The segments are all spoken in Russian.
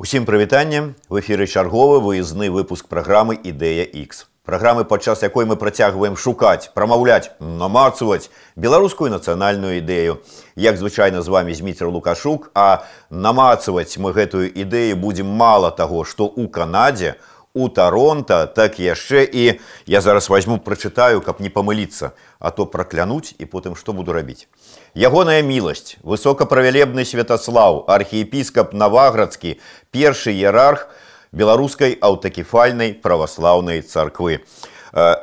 Усім прывітанне в эфіры чарговы выездны выпуск праграмы ідэя X. Праграмы, падчас якой мы працягваем шукаць, прамаўляць, намацваць беларускую нацыянальную ідэю. Як звычайна з вами Зміцер Лукашук, а намацваць мы гэтую ідэю будзем мала таго, што ў Канадзе, у Таронта, так яшчэ і я зараз возьму прачытаю, каб не памыліцца, а то праклянуць і потым што буду рабіць. Ягоная міласць, высокаправялебны святаслаў, архіепіскап Наваградскі, першы іерарх беларускай аўтакефальнай праваслаўнай царквы.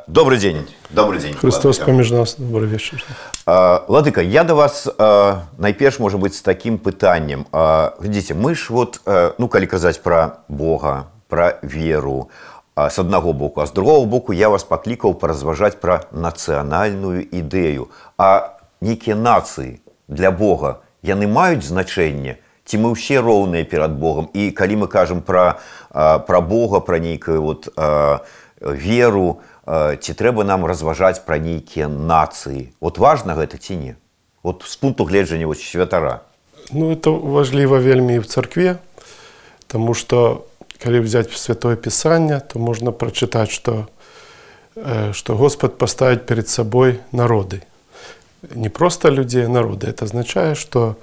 Добрый дзень, добрый дзень. Христос паміж нас, добрый вечар. Ладыка, я да вас найперш можа быць з такім пытаннем. Глядзіце, мы ж вот, ну калі казаць пра Бога, пра веру с аднаго боку, а з другого боку я вас паклікаў паразважаць пра нацыянальную ідэю. А нейкія нацыі для Бога яны маюць значэнне, ці мы ўсе роўныя перад Богом. І калі мы кажам пра, пра Бога, пра нейкую вот, веру, ці трэба нам разважаць пра нейкія нацыі. Вот важна гэта ці не. Вот з пункту гледжання вот, святара. Ну это важліва вельмі в царкве, тому што калі взять святое пісанне то можна прачытаць что что Господ поставить перед собой народы не просто людзей народы это означае что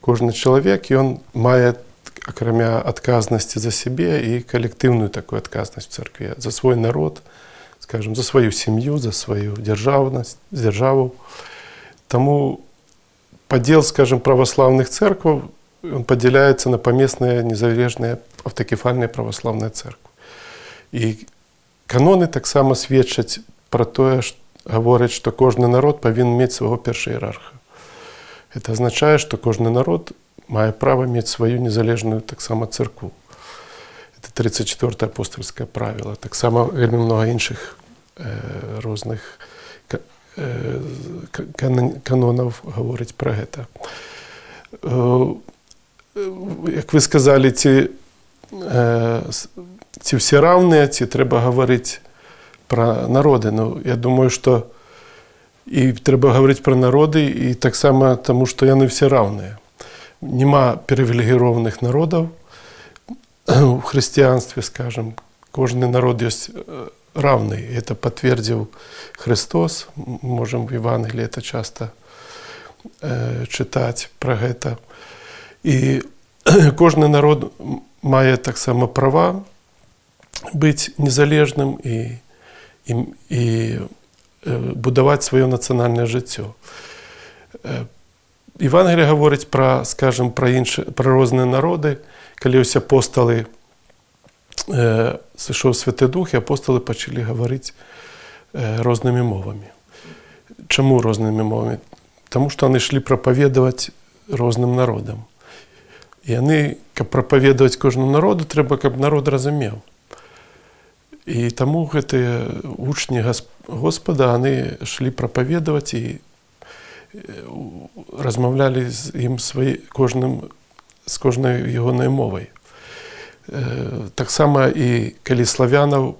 кожны чалавек ён мае акрамя адказнасці за сябе і калектыўную такую адказнасць в царкве за свой народ скажем за сваю сям'ю за сваю дзяржаўнасць дзяржаву Таму падзел скажем праваслаўных церкваў он падзяляецца на памесныя незалежныя аўтакефальная праваслаўная церква. І каноны таксама сведчаць пра тое, гавораць, што кожны народ павінен мець свайго перша іерарха. Это азначае, што кожны народ мае права мець сваю незалежную таксама церкву. Это 34 апостольскае правіла, таксама вельмі много іншых э, розных э, канонаў гаворыць пра гэта. Э, як вы сказалі, ці ці ўсе раўныя, ці трэба гаварыць пра народы. Ну, я думаю, што і трэба гаварыць пра народы і таксама таму, што яны все раўныя. Нема перавілегіраваных народаў у хрысціянстве, скажем, кожны народ ёсць равны. Это пацвердзіў Христос, можам в Евангелі это часто э, чытаць пра гэта. І кожны народ мае таксама права быць незалежным і, і, і будаваць сваё нацыянальнае жыццё. Івангелія гаворыць пра скажем пра іншы пра розныя народы, калі ўсе апосталы э, сышоў святы дух і апосталы пачалі гаварыць э, рознымі мовамі. Чаму рознымі мовамі? Таму што яны ішлі прапаведаваць розным народам яны каб прапаведаваць кожнаму народу трэба каб народ разумеў і таму гэтыя вучні господа яны шлі прапаведаваць і размаўлялі з ім свае кожным з кожнай ягонай мовай таксама і калі славянаў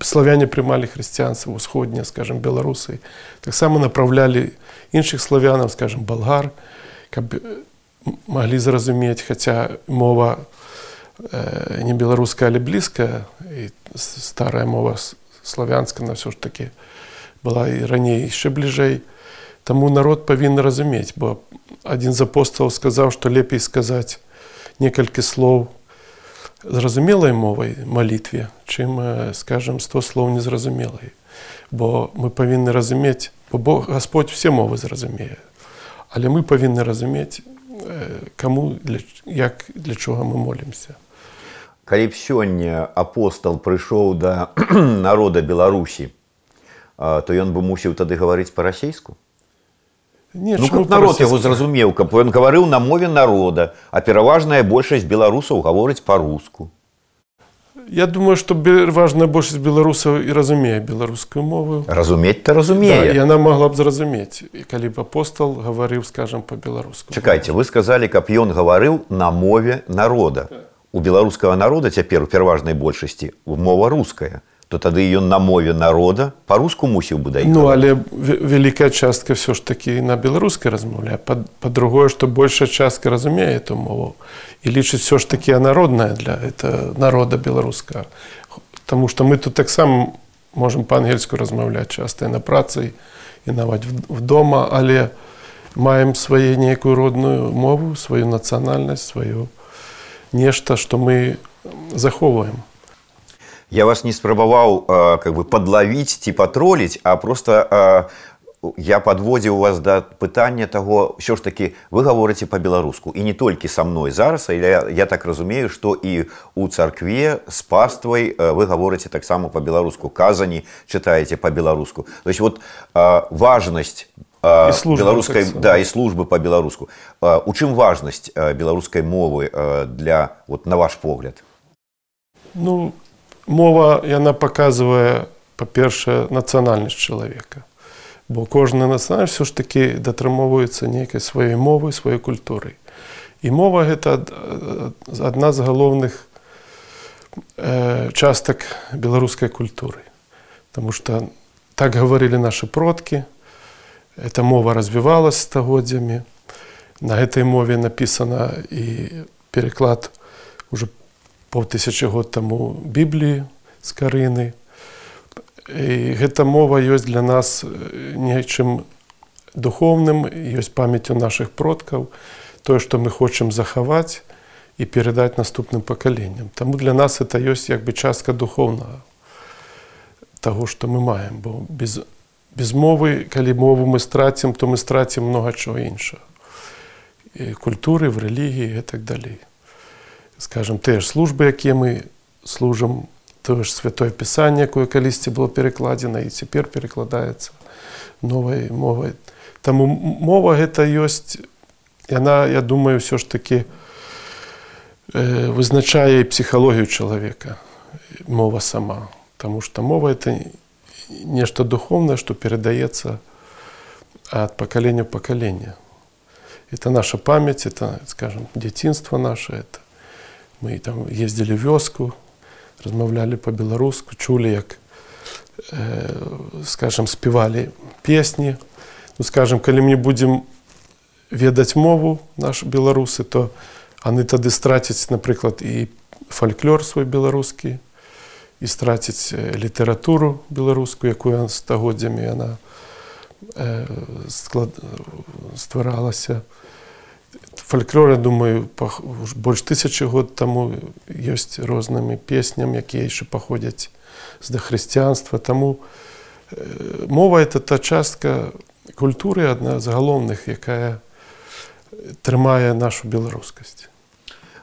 славяне прымалі хрысціянцаў усходнія скажем беларусы таксама направлялі іншых славянаў скажем болгар каб маглі зразумець хаця мова э, не беларуская але блізкая і старая мова славянска на ўсё ж таки была і раней яшчэ бліжэй Таму народ павінен разумець бо адзін з апосталаў сказаў што лепей сказаць некалькі слоў зразумелай мовай малітве, чым скажем 100 слоў незразумелай. Бо мы павінны разумець, бо Бог Господь все мовы зразумее. Але мы павінны разумець, каму для, як для чого мы молімся. Калі б сёння апостол прыйшоў да народа Беларусі, то ён бы мусіў тады гаварыць па-расейску. Не, ну, каб народ яго зразумеў, каб ён гаварыў на мове народа, а пераважная большасць беларусаў гаворыць па-руску. Я думаю, што важная большасць беларусаў і разумее беларускую мову. Разумець-то разумее. Да, яна могла б зразумець, калі б апостол гаварыў, скажам па-беларуску. Чакайце, вы сказалі, каб ён гаварыў на мове народа. У беларускага народа цяпер у пераважнай большасці мова руская. то тады ён на мове народа па-руску мусіў бы даехаць. Ну але ве- вялікая частка все ж таки на беларускай размаўляе Па- па-другое што большая частка разумее эту мову і лічыць все ж таки народная для это народа беларуска Таму што мы тут таксама можем па-ангельску размаўляць часта і на працы і нават в- вдома але маем свае нейкую родную мову сваю нацыянальнасць сваю нешта што мы захоўваем Я вас не спрабаваў э, как бы подлавіць ці патроліць, а просто э, я подводзіў вас да пытання таго ўсё ж таки вы гаворыце па-беларуску і не толькі са мной зараз але я, я так разумею што і у царкве з паствай э, вы гаворыце таксама па-беларуску казані чытаеце па-беларуску то есть вот э, важнасць э, І службы беларускай таксама. да і службы па-беларуску Э, у чым важнасць э, беларускай мовы э, для вот на ваш погляд Ну, мова яна паказвае па-першае нацыянальнасць чалавека бо кожны нацыянальнасць все ж таки датрымоўваецца нейкай сваёй мовы сваёй культурай і мова гэта ад- ад- адна з галоўных э, частак беларускай культуры Таму что так гаварылі нашы продкі эта мова развівалась стагоддзямі на гэтай мове напісана і переклад уже паўтысячы год таму бібліі з карыны і гэта мова ёсць для нас э, нечым духовным ёсць памяцю наших продкаў тое што мы хочам захаваць і перадаць наступным пакаленням Таму для нас это ёсць як бы частка духовнага таго што мы маем бо без, без мовы калі мову мы страцім то мы страцім многа чого іншага і культуры в рэлігіі і так далей скажем тыя ж службы якія мы служым тое ж святое пісанне якое калісьці было перакладзена і цяпер перакладаецца новай мовай таму м- мова гэта ёсць яна я думаю все ж таки э, вызначае і псіхалогію чалавека мова сама Таму што мова это нешта духовнае што перадаецца ад пакалення ў пакалення это наша памяць это скажем дзяцінства наше это мы там ездзілі вёску размаўлялі по-беларуску чулі як э, скажем спявалі песні ну скажем калі мне будзем ведаць мову наш беларусы то яны тады страцяць напрыклад і фальклор свой беларускі і страціць э, літаратуру беларускую якую стагоддзямі яна э, склад... стваралася Фальклор я думаю пах... больш тысячи год таму ёсць рознымі песням якія яшчэ паходзяць з дахрысціянства таму э, мова это та частка культуры адна з галоўных якая трымае нашу беларускасць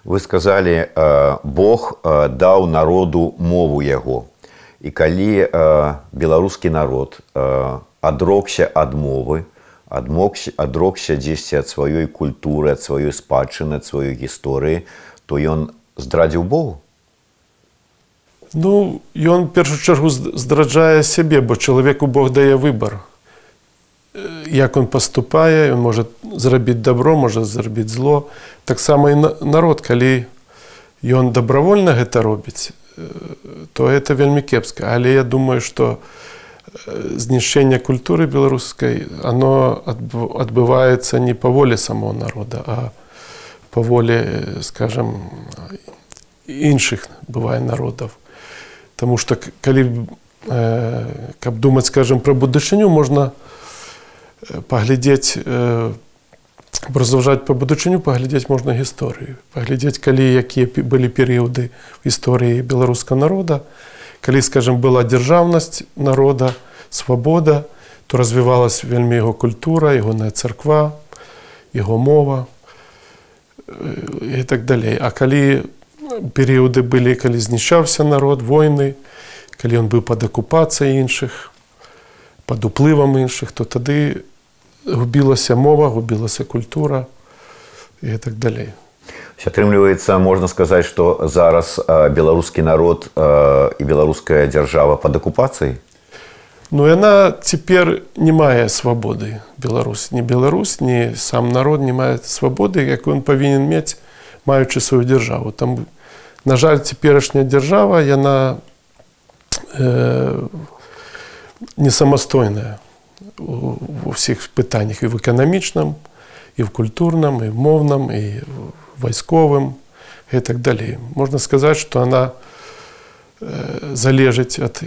Вы сказалі э, Бог э, даў народу мову яго. І калі э, беларускі народ э, адрокся ад мовы, адмокся, адрокся дзесьці ад сваёй культуры, ад сваёй спадчыны, ад сваёй гісторыі, то ён здрадзіў Богу. Ну ён першую чаргу здраджае сябе, бо чалавеку Бог дае выбар. Э, Як он паступае, ён можа зрабіць добро, можа зрабіць зло. Таксама і на- народ, калі ён дабравольна гэта робіць, э, то это вельмі кепска. Але я думаю, што э, знішчэнне культуры беларускай оно адб- адбываецца не па волі самого народа, а па волі, э, скажем, іншых бывае народаў. Таму што к- калі э, каб думаць скажем пра будучыню можна э, паглядзець э, разважаць па будучыню паглядзець можна гісторыю паглядзець калі якія пе- былі перыяды в гісторыі беларускага народа калі скажем была дзяржаўнасць народа свабода то развівалась вельмі яго культура ягоная царква яго мова э, і так далей а калі перыяды былі калі знішчаўся народ войны калі ён быў пад акупацыяй іншых пад уплывам іншых то тады губілася мова губілася культура і так далей Атрымліваецца, можна сказаць, што зараз э, беларускі народ э, і беларуская дзяржава пад акупацыяй. Ну яна цяпер не мае свабоды Беларусь не Беларусь не сам народ не мае свабоды як ён павінен мець маючы сваю дзяржаву там на жаль цяперашняя дзяржава яна э, не самостойная у всіх питаннях і в економічному, і в культурном, и в мовном, и в войсковом, и так далее. Можно сказать, что она э, залежить от,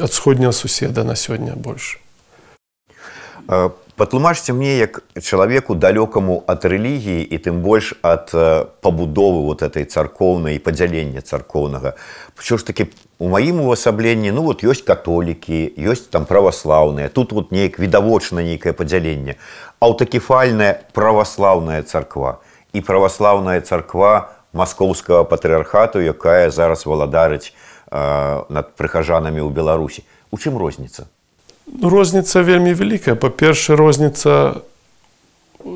от сходнего суседа на сегодня больше. Патлумачце мне як чалавеку далёкаму ад рэлігіі і тым больш ад пабудовы вот этой царкоўнай падзялення царкоўнага що ж таки у маім увасабленні ну вот ёсць католікі ёсць там праваслаўныя тут вот неяк відавочна нейкае падзяленне аўтакефальная праваслаўная царква і праваслаўная царква маскоўскага патрыархату якая зараз валадарыць э, над прыхажанамі ў беларусі у чым розніца Ну, розница вельми великая. По-перше, розница,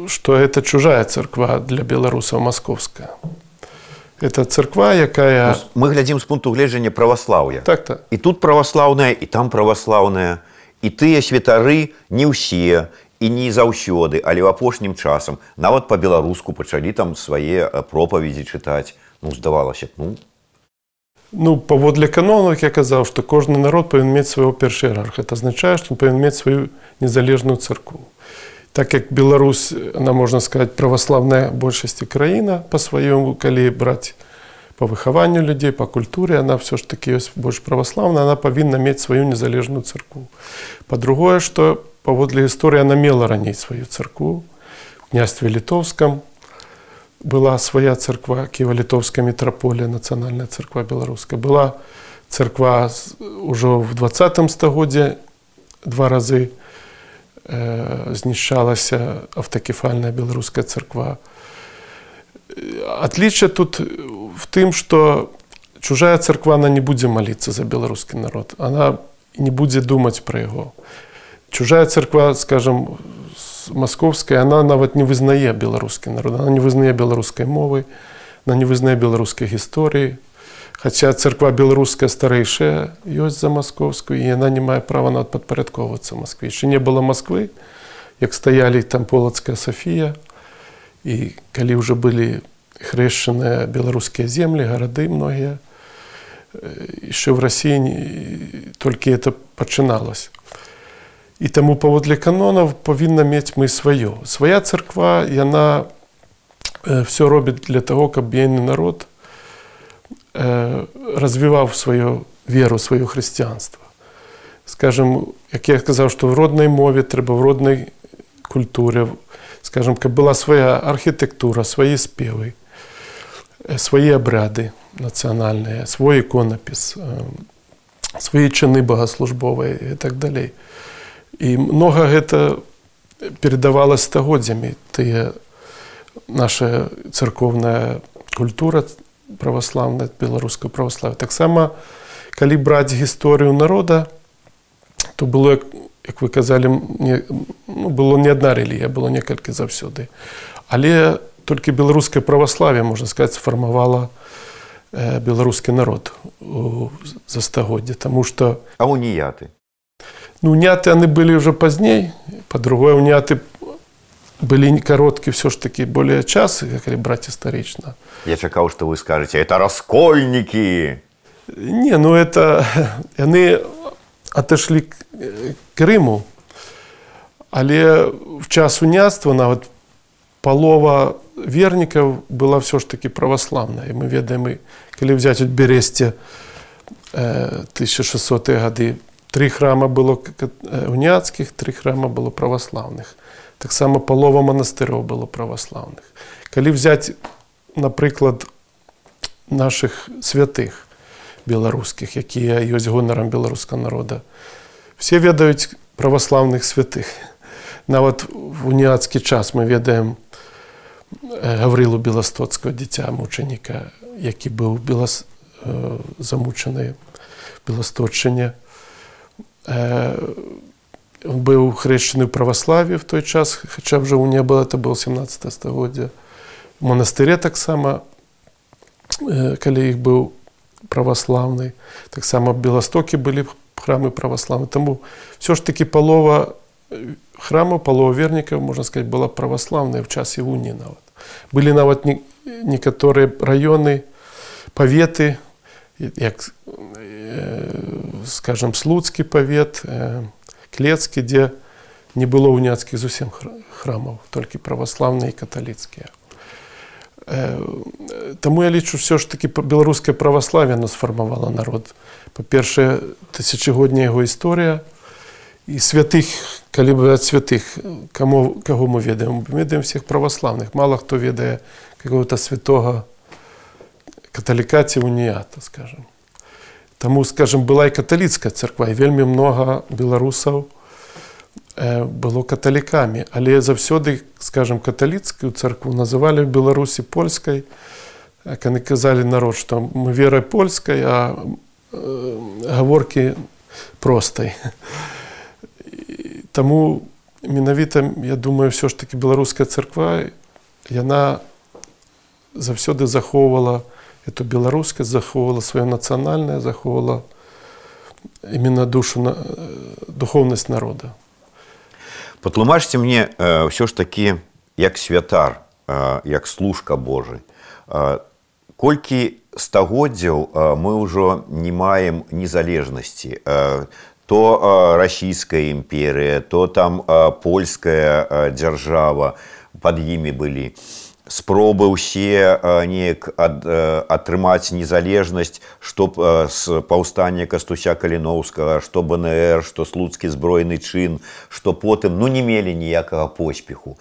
что это чужая церква для белорусов московская. Это церква, якая... Ну, мы глядзім з пункту гледжання праваслаўя. Так так. І тут праваслаўная, і там праваслаўная. І тыя святары не ўсе і не заўсёды, але ў апошнім часам нават па-беларуску пачалі там свае пропаведзі чытаць. Ну здавалася, ну ну, паводле канонаў я казаў што кожны народ павінен мець свайго першыерарха это азначае што он павінен мець сваю незалежную царкву так як Беларусь она можна сказать праваславная большасці краіна по сваёму калі браць по выхаванню людзей по культуре она все ж таки ёсць больш праваслаўна она павінна мець сваю незалежную царкву по-другое что паводле гісторыі она мела раней сваю царкву княстве літоўскам была своя церква Киево-Литовская митрополия, национальная церква белорусская. Была церква уже в 20 стагодзе два разы э, знішчалася автокефальная беларуская церква. Отличие тут в тым, что чужая церква она не будзе молиться за беларускі народ. Она не будзе думаць про яго. Чужая церква, скажем, Московская, она нават не вызнае беларускі народ она не вызнае беларускай мовы она не вызнае беларускай гісторыі хаця царква беларуская старэйшая ёсць за маскоўскую і яна не мае права нават падпарадковацца Маскве яшчэ не было Масквы як стаялі там полацкая Сафія і калі ўжо былі хрэшчаныя беларускія землі гарады многія яшчэ в рассіі толькі это пачыналось І таму паводле канонаў павінна мець мы сваё. Свая царква яна э, все робіць для того, каб бейны народ э, развіваў сваю веру, сваё хрысціянства. Скажем, як я сказаў, што в роднай мове трэба в роднай культуре, скажем, каб была свая архітэктура, свае спевы, э, свае абряды нацыянальныя, свой іконапіс, свае чыны багаслужбовыя і так далей. І многа гэта перадавалася стагоддзямі тыя наша царкоўная культура праваслаўная беларуская праваславя таксама калі браць гісторыю народа то было як вы казалі не, ну, было не адна рэлігія было некалькі заўсёды але толькі беларускае праваславе можна сказать сфармавала э, беларускі народ за стагоддзя тому что а уніяты Ну, уняты яны былі ўжо пазней, па-другое уняты былі кароткі все ж таки более час, калі браць гістарычна. Я чакаў, што вы скажаце это раскольнікі. Не, ну это яны отышлі к Рыму, але в час уняцтва нават палова вернікаў была все ж таки праваслаўная. мы ведаем, калі взять от бересце 1600 гады Три храма было уняцкіх, три храма было праваслаўных. Таксама палова манастыроў было праваслаўных. Калі взять, напрыклад, наших святых беларускіх, якія ёсць гонарам беларускага народа, все ведаюць праваслаўных святых. Нават в уніцкі час мы ведаем гаврылу беластоцкого дзіця мучаніка, які быў белас... замучаны беласточчыне, он быў хрэшчаны ў праваславе в той час хаця ўжо ў не было это было 17 стагоддзя монастыре таксама калі іх быў праваслаўны таксама беластокі былі храмы праваславны таму все ж таки палова храму палова вернікаў можна сказать была праваслаўная в часе уні нават былі нават не, некаторыя раёны паветы як, скажем, слуцкі павет, клецкі, дзе не было уняцкіх зусім храмаў, толькі праваслаўныя і каталіцкія. Таму я лічу все ж таки беларускае праваславе нас сфармавала народ. Па-першае, тысячагодняя яго гісторыя і святых, калі бываць святых, каму, каго мы ведаем, мы ведаем всех праваслаўных. Мала хто ведае какого-то святого каталіка ці уніята, скажем. Таму, скажем, была і каталіцкая царква і вельмі много беларусаў было каталікамі, але заўсёды, скажем, каталіцкую царкву называлі ў Беларусі польскай, як яны казалі народ, што мы верай польскай, а гаворкі простай. Таму менавіта я думаю, ўсё ж таки беларуская царква яна заўсёды захоўвала эту беларускасць, захоўвала сваё нацыянальнае, захоўвала именно душу духовнасць народа. Патлумачце мне э, ўсё ж такі як святар, э, як служка Божы. Э, колькі стагоддзяў э, мы ўжо не маем незалежнасці. Э, то э, расійская імперія, то там э, польская э, дзяржава пад імі былі. Спробы ўсе неяк ад, атрымаць незалежнасць, што з паўстання кастуся каліноўскага, што БНР, што слуцкі збройны чын, што потым ну не мелі ніякага поспеху.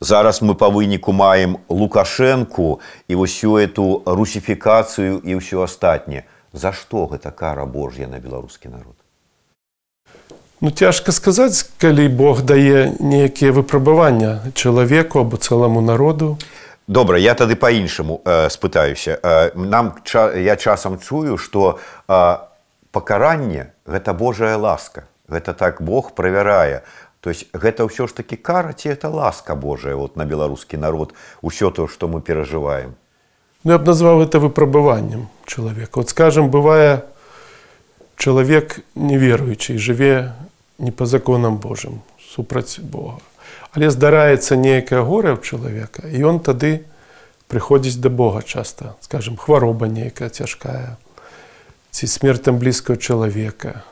Зараз мы па выніку маем лукашэнку і ўсю эту русіфікацыю і ўсё астатняе. За што гэта кара Божья на беларускі народ? Ну цяжка сказаць, калі Бог дае нейкія выпрабавання чалавеку або цэламу народу. Добра, я тады па-іншаму э, спытаюся. Э, нам ча, я часам чую, што э, пакаранне гэта Божая ласка. Гэта так Бог правярае. То есть гэта ўсё ж такі кара ці это ласка Божая вот, на беларускі народ, усё то, што мы перажываем. Ну, я б назваў это выпрабаваннем чалавека. Вот скажем, бывае чалавек неверуючы жыве не по законам Божым супраць Бога. Але здараецца нейкае горе ў чалавека і ён тады прыходзіць да Бога часта, скажем, хвароба нейкая цяжкая, ці смертам блізкага чалавека,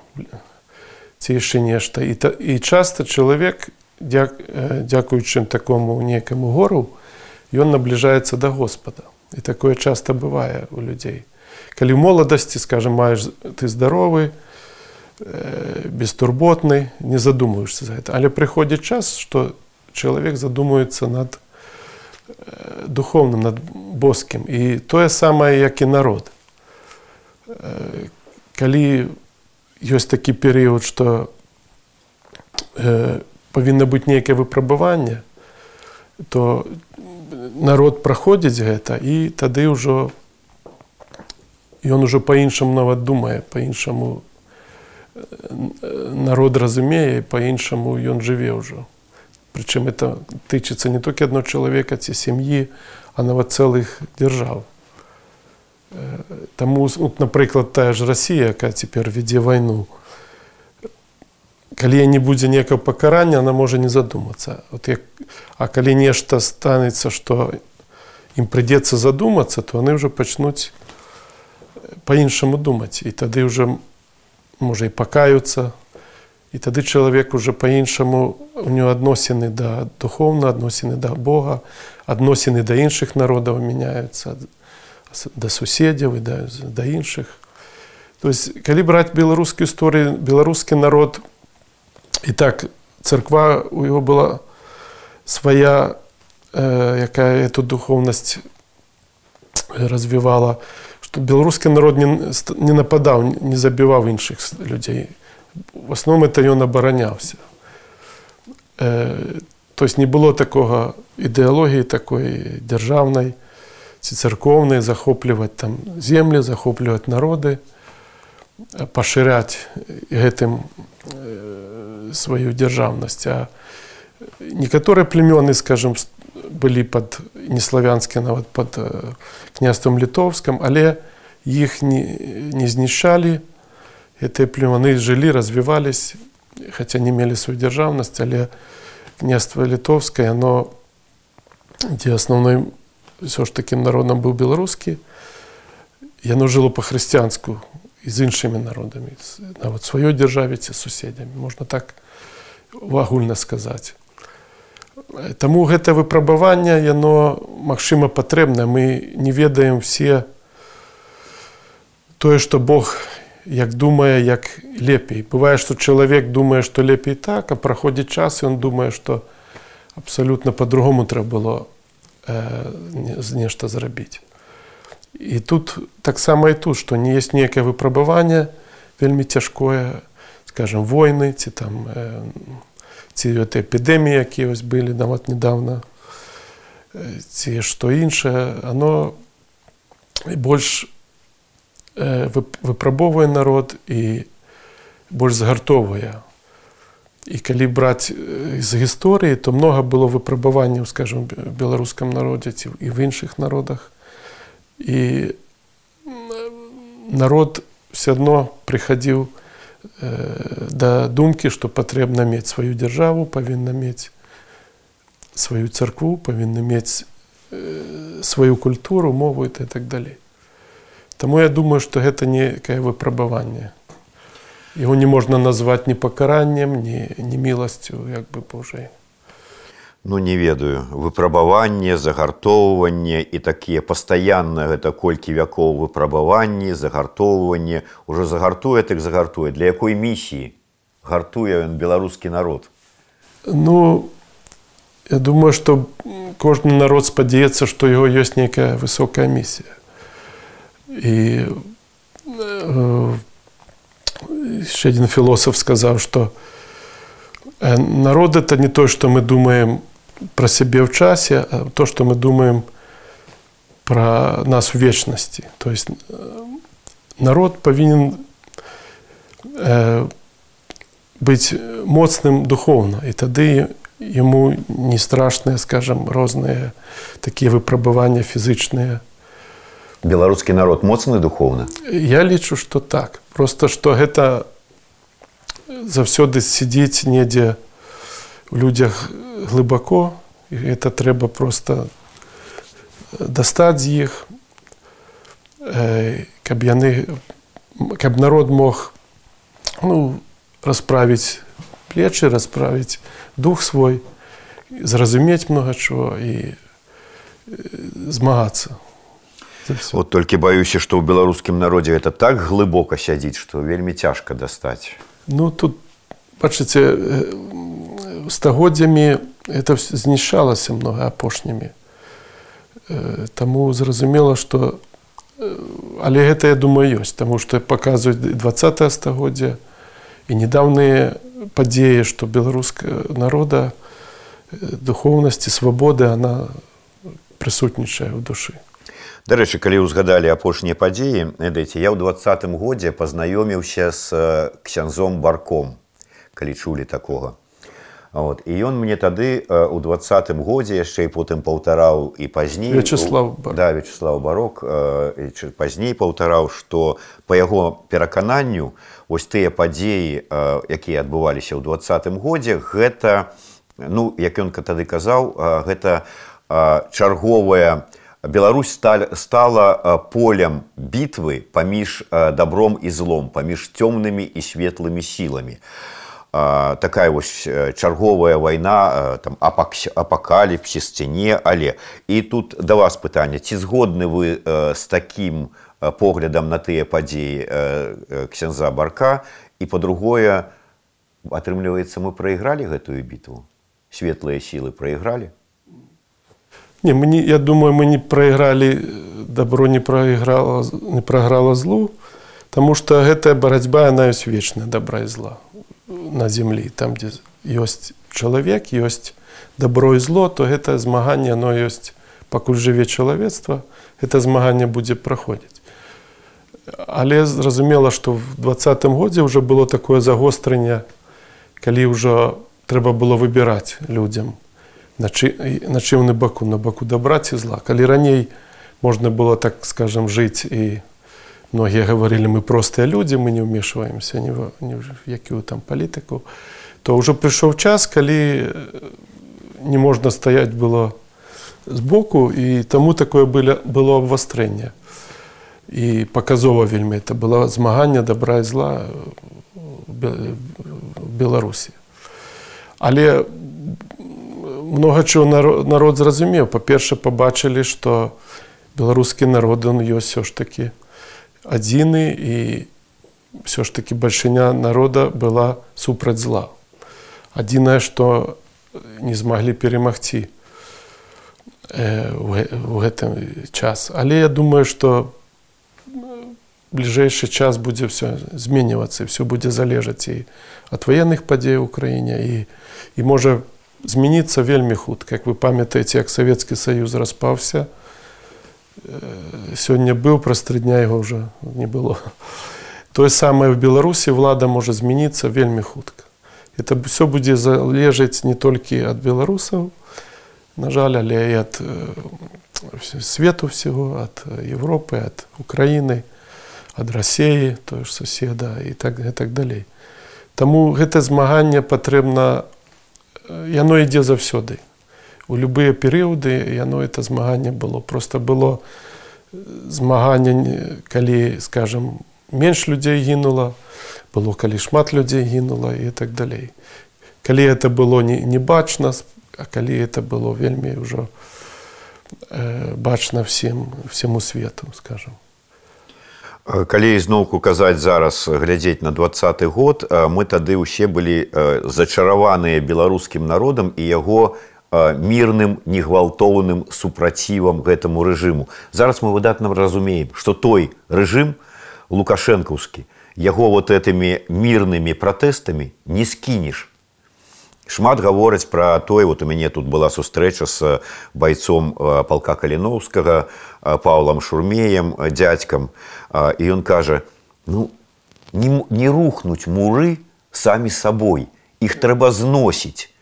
ці яшчэ нешта. І, та, і часта чалавек, дзяк, дзякуючым такому нейкаму гору, ён набліжаецца да Господа. І такое часта бывае у людзей. Калі ў моладасці, скажем, маеш ты здаровы, бестурботны, не задумаешься за это. Але прыходзіць час, што чалавек задумаецца над духовным, над боскім. І тое самае, як і народ. Калі ёсць такі перыяд, што павінна быць нейкае выпрабаванне, то народ праходзіць гэта і тады ўжо ён ужо па-іншаму нават думае, па-іншаму народ разумее по-іншаму ён жыве ўжо прычым это тычыцца не толькі адно чалавека ці сям'і а нават цэлых дзяржаў Таму вот, напрыклад тая ж Расія якая цяпер вядзе вайну калі не будзе некага пакарання она можа не задумацца вот як а калі нешта станецца што ім прыйдзецца задумацца то яны ўжо пачнуць по-іншаму думаць і тады ўжо можа і пакаюцца і тады чалавек уже па-іншаму у него адносіны да духовна адносіны да Бога адносіны да іншых народаў мяняюцца да суседзяў і да, да іншых то есть калі браць беларускую гісторыю беларускі народ і так царква у его была свая э, якая эту духовнасць развівала беларускі народ не, не нападаў не забіваў іншых людзей в основном это ён абараняўся э, то есть не было такога ідэалогіі такой дзяржаўнай ці царкоўнай захопліваць там землі захопліваць народы пашыряць гэтым э, сваю дзяржаўнасць а некаторыя племёны скажем былі пад неславянскі нават пад княствам літоўскам але іх не, не знішчалі гэтыя племаны жылі развівались хаця не мелі сваю дзяржаўнасць але княства літоўскае оно дзе асноўной ўсё ж такім народам быў беларускі яно жыло па-хрысціянску і з іншымі народамі нават сваёй дзяржаве ці суседзямі можна так агульна сказаць Таму гэта выпрабаванне яно магчыма патрэбна мы не ведаем все тое што Бог як думае як лепей бывае што чалавек думае што лепей так а праходзіць час ён думае што абсалютна по-другому трэба было э, нешта зрабіць і тут таксама і тут што не есть нейкае выпрабаванне вельмі цяжкое скажем войны ці там э, ці это эпідэміі якія вось былі нават недавно ці што іншае оно больш э, выпрабоўвае народ і больш згартоввае і калі браць з гісторыі то много было выпрабаванняў скажем беларускам народзе ці і в іншых народах і народ все адно прыхадзіў э, да думкі, што патрэбна мець сваю дзяржаву, павінна мець сваю царкву, павінны мець э, сваю культуру, мову і так далей. Таму я думаю, што гэта некае выпрабаванне. Яго не можна назваць ні пакараннем, ні, ні міласцю як бы Божай ну не ведаю выпрабаванне загартоўванне і такія пастаянна гэта колькі вякоў выпрабаванні загартоўванне уже загартуе так загартуе для якой місіі гартуе ён беларускі народ ну я думаю что кожны народ спадзяецца што яго ёсць нейкая высокая місія і еще один філосаф сказаў что народ это не то что мы думаем про себе в часе, а то, что мы думаем про нас в вечности. То есть э, народ повинен э, быть моцным духовно, и тогда ему не страшные, скажем, разные такие выпробования физичные. Белорусский народ моцный духовно? Я лічу, что так. Просто что это завсёды сидеть недзе в людях глибоко, і це треба просто достати з їх, каб яны каб народ мог ну, расправіць плечы расправіць дух свой зразумець много чого і змагацца вот толькі баюся што ў беларускім народзе это так глыбока сядзіць што вельмі цяжка дастаць ну тут бачыце стагоддзямі это знішалася много апошнімі Таму зразумела што але гэта я думаю ёсць таму што паказваюць 20 стагоддзя і недаўныя падзеі што беларуска народа духоўнасці свабоды она прысутнічае ў душы Дарэчы калі ўзгадалі апошнія падзеі ведаеце я ў двадцатым годзе пазнаёміўся з ксянзом барком калі чулі такога Вот. І ён мне тады ў двадцатым годзе яшчэ і потым паўтараў і пазней Вячеслав да, Вячеслав барок пазней паўтараў, што па яго перакананню вось тыя падзеі, якія адбываліся ў двадцатым годзе, гэта ну, як ён тады казаў, гэта чарговая, Беларусь стала полем бітвы паміж добром і злом, паміж цёмнымі і светлымі сіламі такая вось чарговая вайна там апакаліпсіс ці не але і тут да вас пытанне ці згодны вы з такім поглядам на тыя падзеі ксенза барка і по-другое атрымліваецца мы прайгралі гэтую бітву светлыя сілы прайгралі не мы не я думаю мы не прайгралі добро не прайграла не праграла злу Таму што гэтая барацьба яна ёсць вечная добра і зла на землі там дзе ёсць чалавек ёсць добро і зло то гэта змаганне оно ёсць пакуль жыве чалавецтва это змаганне будзе праходзіць але зразумела што в двадцатым годзе уже было такое загострэнне калі ўжо трэба было выбіраць людзям на чымны баку на баку дабраць і зла калі раней можна было так скажем жыць і многія гаварылі мы простыя людзі мы не ўмешваемся ні в якую там палітыку то ўжо прыйшоў час калі не можна стаяць было збоку і таму такое было было абвастрэнне і паказова вельмі это было змагання добра і зла в Беларусі. Але много чого народ зразумеў. Па-перша, пабачылі, што беларускі народ он ёсць все ж таки адзіны і все ж таки бальшыня народа была супраць зла. Адзінае, што не змаглі перамагці у гэты час. Але я думаю, што бліжэйшы час будзе все зменьвацца, все будзе залежаць і ад ваенных падзей у краіне і, і можа змяніцца вельмі хутка. Як вы памятаеце, як Савецкі Саюз распаўся, сёння быў праз тры дня яго ўжо не было. Тое самае в Беларусі влада можа змяніцца вельмі хутка. Это все будзе залежаць не толькі ад беларусаў, на жаль, але і ад свету всего, ад Европы, ад Украіны, ад рассеі, тое ж суседа і так, і так далей. Таму гэта змаганне патрэбна яно ідзе заўсёды. У любыя перыяды яно это змаганне было. Просто было змаганне, калі скажем, менш людзей гінула, было калі шмат людзей гінула і так далей. Калі это было не, не бачна, а калі это было вельмі ўжо э, бачна всем всему свету скажем калі ізноўку казаць зараз глядзець на двадцаты год мы тады ўсе былі зачараваныя беларускім народам і яго мірным негвалтоўным супрацівам гэтаму рэжыму зараз мы выдатна разумеем што той рэжым лукашэнкаўскі яго вот этими мірнымі пратэстамі не скінеш шмат гавораць пра тое вот у мяне тут была сустрэча з байцом палка каліноўскага паўлам шурмеем дзядзькам і ён кажа ну не, не рухнуць муры самі сабой іх трэба зносіць а,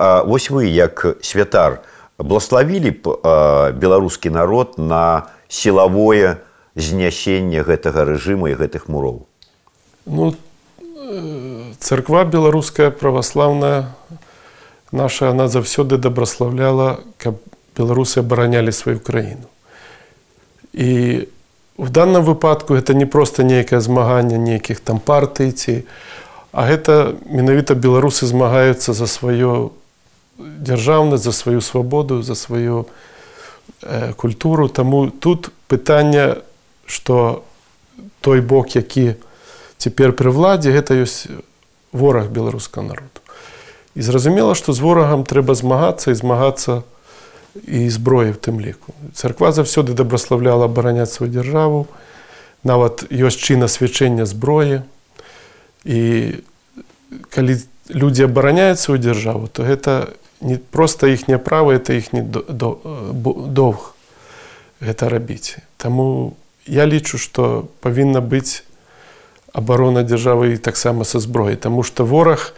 вось вы як святар блаславілі б беларускі народ на сілавое знясенне гэтага рэжыму і гэтых муроў? Ну царква беларуская праваслаўная наша она заўсёды дабраславляла каб беларусы абаранялі сваю краіну. І в данном выпадку это не просто нейкае змаганне нейкіх там партый ці а гэта менавіта беларусы змагаюцца за сваё дзяржаўнасць за сваю свабоду за сваю э, культуру таму тут пытанне что той бок які цяпер пры владзе гэта ёсць вораг беларускага народу і зразумела што з ворагам трэба змагацца і змагацца і зброі в тым ліку царква заўсёды дабраславляла абараняць сваю дзяржаву нават ёсць чына свячэння зброі і калі людзі абараняюць сваю дзяржаву то гэта не проста іхняе права это іхні доўг гэта рабіць Таму я лічу што павінна быць абарона дзяржавы і таксама са зброяй, Таму што вораг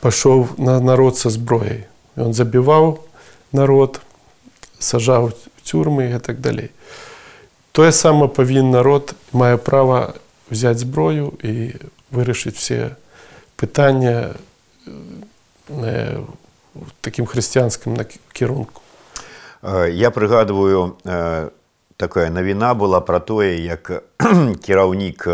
пашоў на народ са зброяй. Ён забіваў народ, сажаў цюрмы і так далей. Тое сама павінен народ мае права взять зброю і вырашыць все пытання э, такім хрысціянскім кірунку. Я прыгадываю э, такая навіна была пра тое, як кіраўнік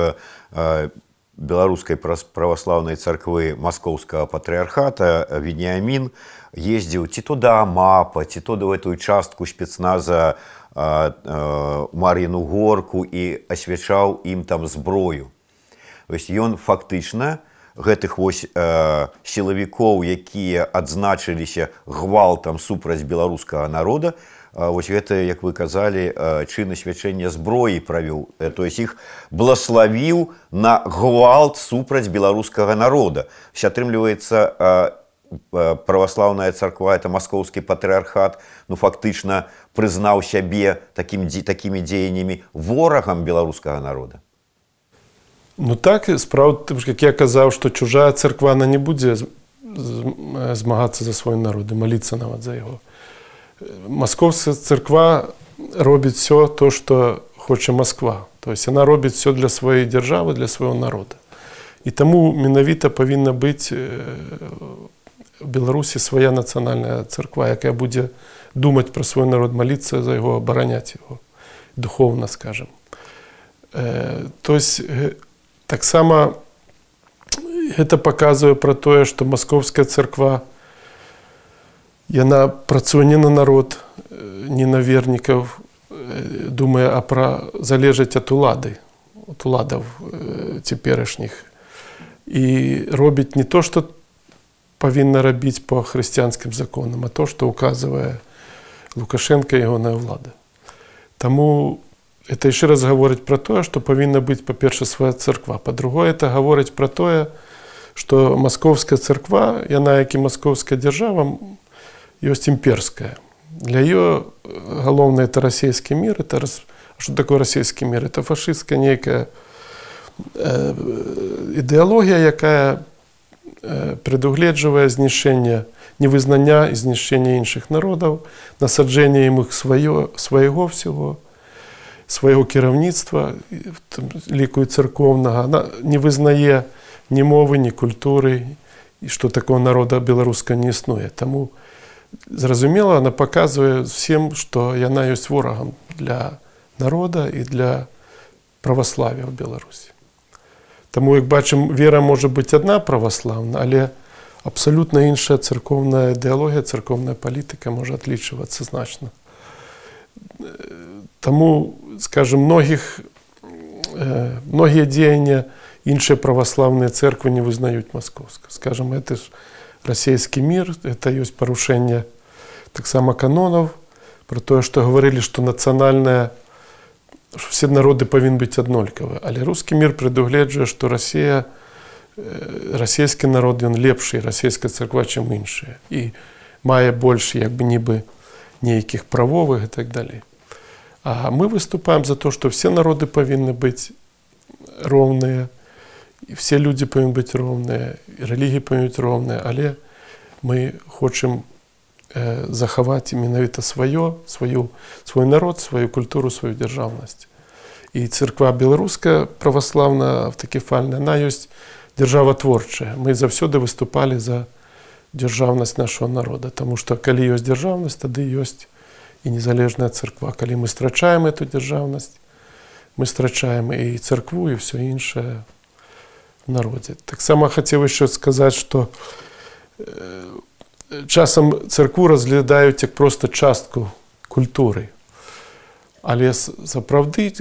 беларускай праваслаўнай царквы маскоўскага патрыархата веніамін ездзіў ці то да мапа ці то да гэтую частку спецназа мар'іну горку і асвячаў ім там зброю ось ён фактычна гэтых вось э, сілавікоў якія адзначыліся гвалтам супраць беларускага народа вось гэта як вы казалі чыны свячэння зброі правёў э, то есть іх блаславіў на гвалт супраць беларускага народа вся атрымліваецца праваслаўная царква это маскоўскі патрыархат ну фактычна прызнаў сябе такім такімі дзеяннямі ворагам беларускага народа ну так справа как я казаў што чужая царквана не будзе змагацца за свой народ і маліцца нават за яго Московская церква робіць все то, што хоча Москва. То есть она робіць все для сваёй дзяржавы, для свайго народа. І таму менавіта павінна быць в Беларусі свая нацыянальная царква, якая будзе думаць пра свой народ маліцца за яго абараняць яго духовна скажем. То есть так само гэта паказвае пра тое, што маскоўская царква яна працуе не на народ, не на вернікаў, думае а пра залежаць ад улады от уладаў цяперашніх і робіць не то, што павінна рабіць па хрысціянскім законам, а то, што указвае Лукашенко ягоная ўлада. Таму это яшчэ раз гаворыць пра тое, што павінна быць па-перша свая царква. Па-другое, это гаворыць пра тое, што маскоўская царква, яна як і маскоўская дзяржава ёсць імперская. Для ее галоўна это расійскі мір, это рас... что такое расійскі мір? Это фашысцкая нейкая э, ідэалогія, якая э, прадугледжвае знішэнне невызнання і знішчэння іншых народаў, насаджэнне ім іх сваё, свайго всего, свайго кіраўніцтва, лікую царкоўнага, она не вызнае ні мовы, ні культуры, і што такого народа беларуска не існуе. Таму зразумела, она паказвае всем, што яна ёсць ворагам для народа і для праваславя ў Беларусі. Таму як бачым, вера можа быць адна праваслаўна, але абсалютна іншая царкоўная ідэалогія, царкоўная палітыка можа адлічвацца значна. Таму скажем многіх многія дзеяння іншыя праваслаўныя церквы не вызнаюць маскоўска. скажем это ж расійскі мір это ёсць парушэнне таксама канонаў про тое што гаварылі што нацыянальная все народы павінны быць аднолькавы але рускі мір прадугледжвае што Росія расійскі народ ён лепшы расійская царква чым іншыя і мае больш як бы нібы нейкіх правовых і так далей А мы выступаем за то што все народы павінны быць роўныя і все людзі павінны быць роўныя рэлігіі павінуць роўныя але мы хочам э, захаваць менавіта сваё сваю свой народ сваю культуру сваю дзяржаўнасць і царква беларуская праваслаўна автакефальная она ёсць дзяржава творчая мы заўсёды выступалі за дзяржаўнасць нашего народа Таму што калі ёсць дзяржаўнасць тады ёсць і незалежная царква калі мы страчаем эту дзяржаўнасць мы страчаем і царкву і все іншае народзе. Таксама хацеў яшчэ сказаць, што часам царкву разглядаюць як проста частку культуры. Але сапраўды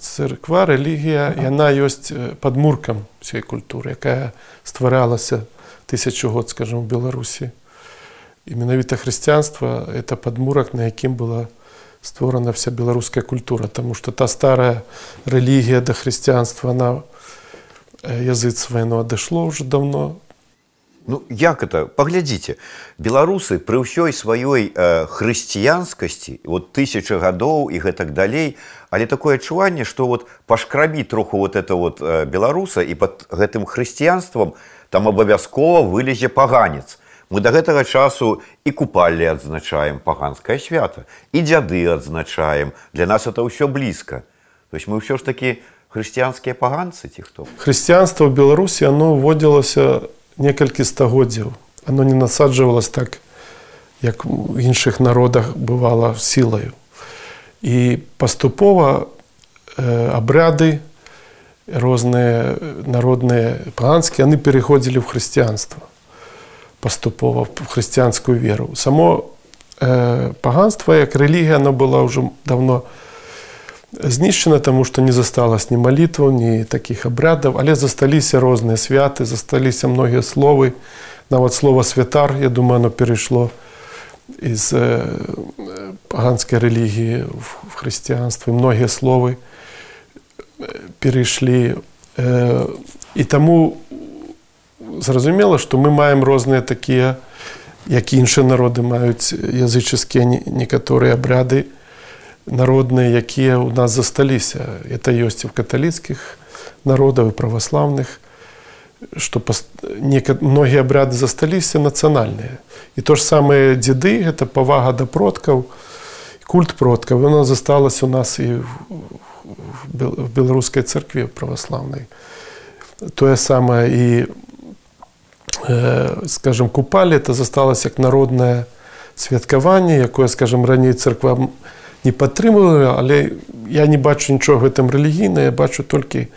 царква, рэлігія, яна ёсць падмуркам усей культуры, якая стваралася тысячу год, скажем, у Беларусі. І менавіта хрысціянства это падмурак, на якім была створана вся беларуская культура, Таму што та старая рэлігія да хрысціянства она языцтва яно адышло уже давно Ну як это паглядзіце беларусы пры ўсёй сваёй э, хрысціянскасці вот тысяча гадоў і гэтак далей але такое адчуванне что вот пашкрабі троху вот это вот э, беларуса і под гэтым хрысціянствам там абавязкова вылезе паганец мы до гэтага часу і купалі адзначаем паганскае свята і дзяды адзначаем для нас это ўсё блізка то есть мы ўсё ж таки хрысціянскія паганцы ці хто хрысціянства ў беларусі оно вводзілася некалькі стагоддзяў оно не насаджвалось так як у іншых народах бывала сілаю і паступова э, абряды розныя народныя паганскія яны пераходзілі ў хрысціянства паступова в хрысціянскую веру само э, паганства як рэлігія оно была ўжо давно у знішчана таму што не засталось ні малітваў ні такіх абрядаў але засталіся розныя святы засталіся многія словы нават слова святар я думаю оно перайшло из паганскай рэлігіі в хрысціянстве многія словы перайшлі і таму зразумела што мы маем розныя такія як іншыя народы маюць язычаскія некаторыя абряды народныя якія ў нас засталіся это ёсць і в каталіцкіх народаў і праваслаўных што многія абряды засталіся нацыянальныя і то ж самыя дзеды гэта павага да продкаў культ продкаў яно засталася у нас і в беларускай царкве праваслаўнай тое самае і скажем купалі это засталася як народнае святкаванне якое скажем раней царква не падтрымліваю але я не бачу нічога гэтым рэлігійна я бачу толькі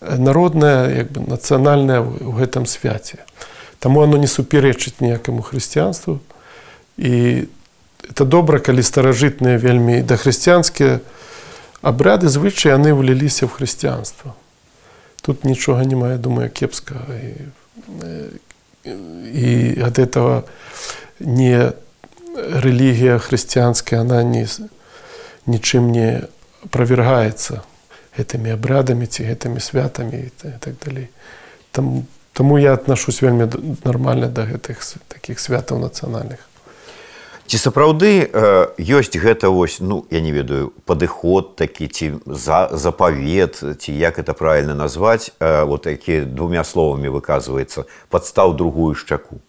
народнае як бы нацыянальнае ў гэтым свяце Таму оно не супярэчыць ніякаму хрысціянству і это добра калі старажытныя вельмі дахрысціянскія абряды звычай яны вліліся ў хрысціянства тут нічога не мае думаю кепска і, і ад этого не рэлігія хрысціянская она не нічым не правергаецца гэтымі абрядамі ці гэтымі святамі і так далей там Таму я аднашусь вельмі нармальна да гэтых такіх святаў нацыянальных. Ці сапраўды э, ёсць гэта вось ну я не ведаю падыход такі ці за запавет ці як это правильно назваць э, вот які двумя словамі выказваецца падстаў другую шчаку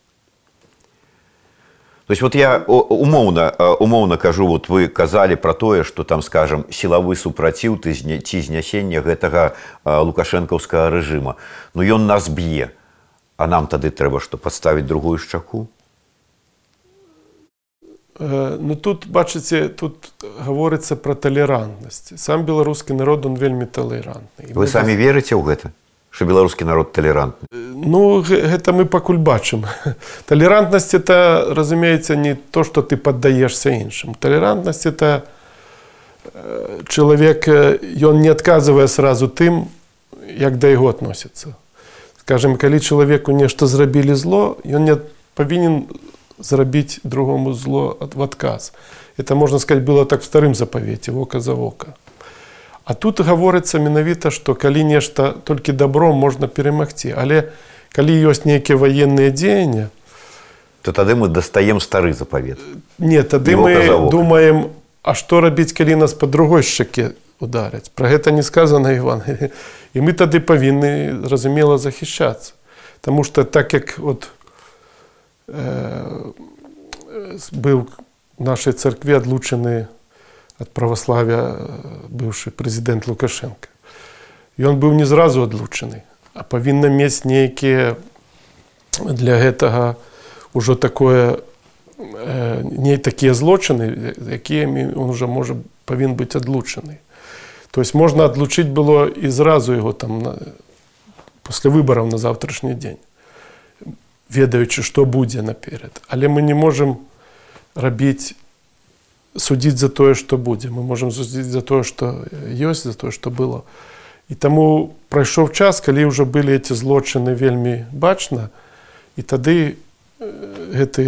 То есть вот я умоўна умоўна кажу вот вы казалі про тое что там скажем сілавы супраціў ты ці знясення гэтага лукашэнкаўскага рэжыма ну ён нас б'е а нам тады трэба што падставіць другую шчаку Ну тут бачыце тут гаворыцца пра талерантнасць сам беларускі народ он вельмі талерантны вы самі верыце ў гэта что беларускі народ талерантны ну гэта мы пакуль бачым талерантнасць это разумеется не то что ты поддаешься іншым талерантнасць это чалавек ён не адказвае сразу тым як да яго относятся скажем калі чалавеку нешта зрабілі зло ён не павінен зрабіць другому зло в адказ это можна сказать было так в старым запавеце вока за вока А тут гаворыцца менавіта, што калі нешта толькі дабром можна перамагці. Але калі ёсць нейкія ваенныя дзеяння, то тады мы дастаем стары запавет. Не, тады мы думаем, а што рабіць, калі нас па другой шчаке удараць. Пра гэта не сказана Іван. І мы тады павінны зразумела захішацца. Таму што так як от, э, быў у нашай царкве адлучаны ад праваславя быўшы прэзідэнт лукашенко ён быў не зразу адлучаны а павінна мець нейкія для гэтага ўжо такое не такія злочыны якімі он уже можа павін быць адлучаны то есть можна адлучыць было і зразу яго там на пасля выбараў на заўтрашні дзень ведаючы што будзе наперад але мы не можемм рабіць судзіць за тое што будзе мы можемм судзіць за тое што ёсць за тое што было і таму прайшоў час калі ўжо былі эти злочыны вельмі бачна і тады гэты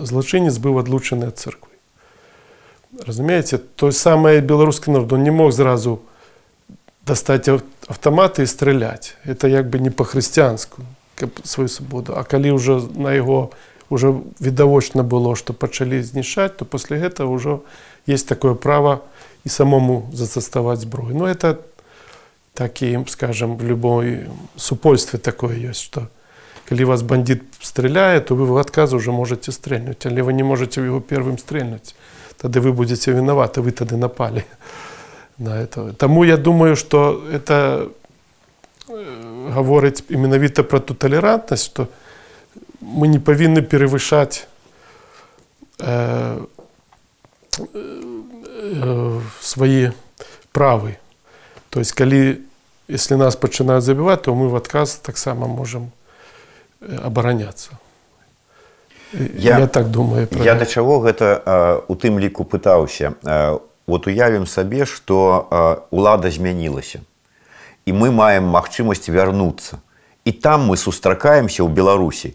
злачынец быў адлучаны ад царквы разумееце той самае беларускі народ он не мог зразу дастаць аўтаматы і страляць это як бы не па-хрысціянску каб сваю свабоду а калі ўжо на яго уже відавочна было што пачалі знішаць то пасля гэтага ўжо есть такое право і самому заставаць зброю но ну, это такі скажем в любой супольстве такое ёсць что калі вас бандит стреляе то вы в адказ уже можете стрельнуть але вы не можете его первым стрельнуть тады вы будете виноваты вы тады напали на это тому я думаю что это э, гаворыць менавіта про ту толерантнасць что мы не павінны перавышаць э, э, свае правы. То есть калі если нас пачынаюць забіваць, то мы в адказ таксама можам абараняцца. Я, я так думаю я да чаго гэта у тым ліку пытаўся вот уявім сабе што лада змянілася і мы маем магчымасць вярнуцца і там мы сустракаемся ў беларусі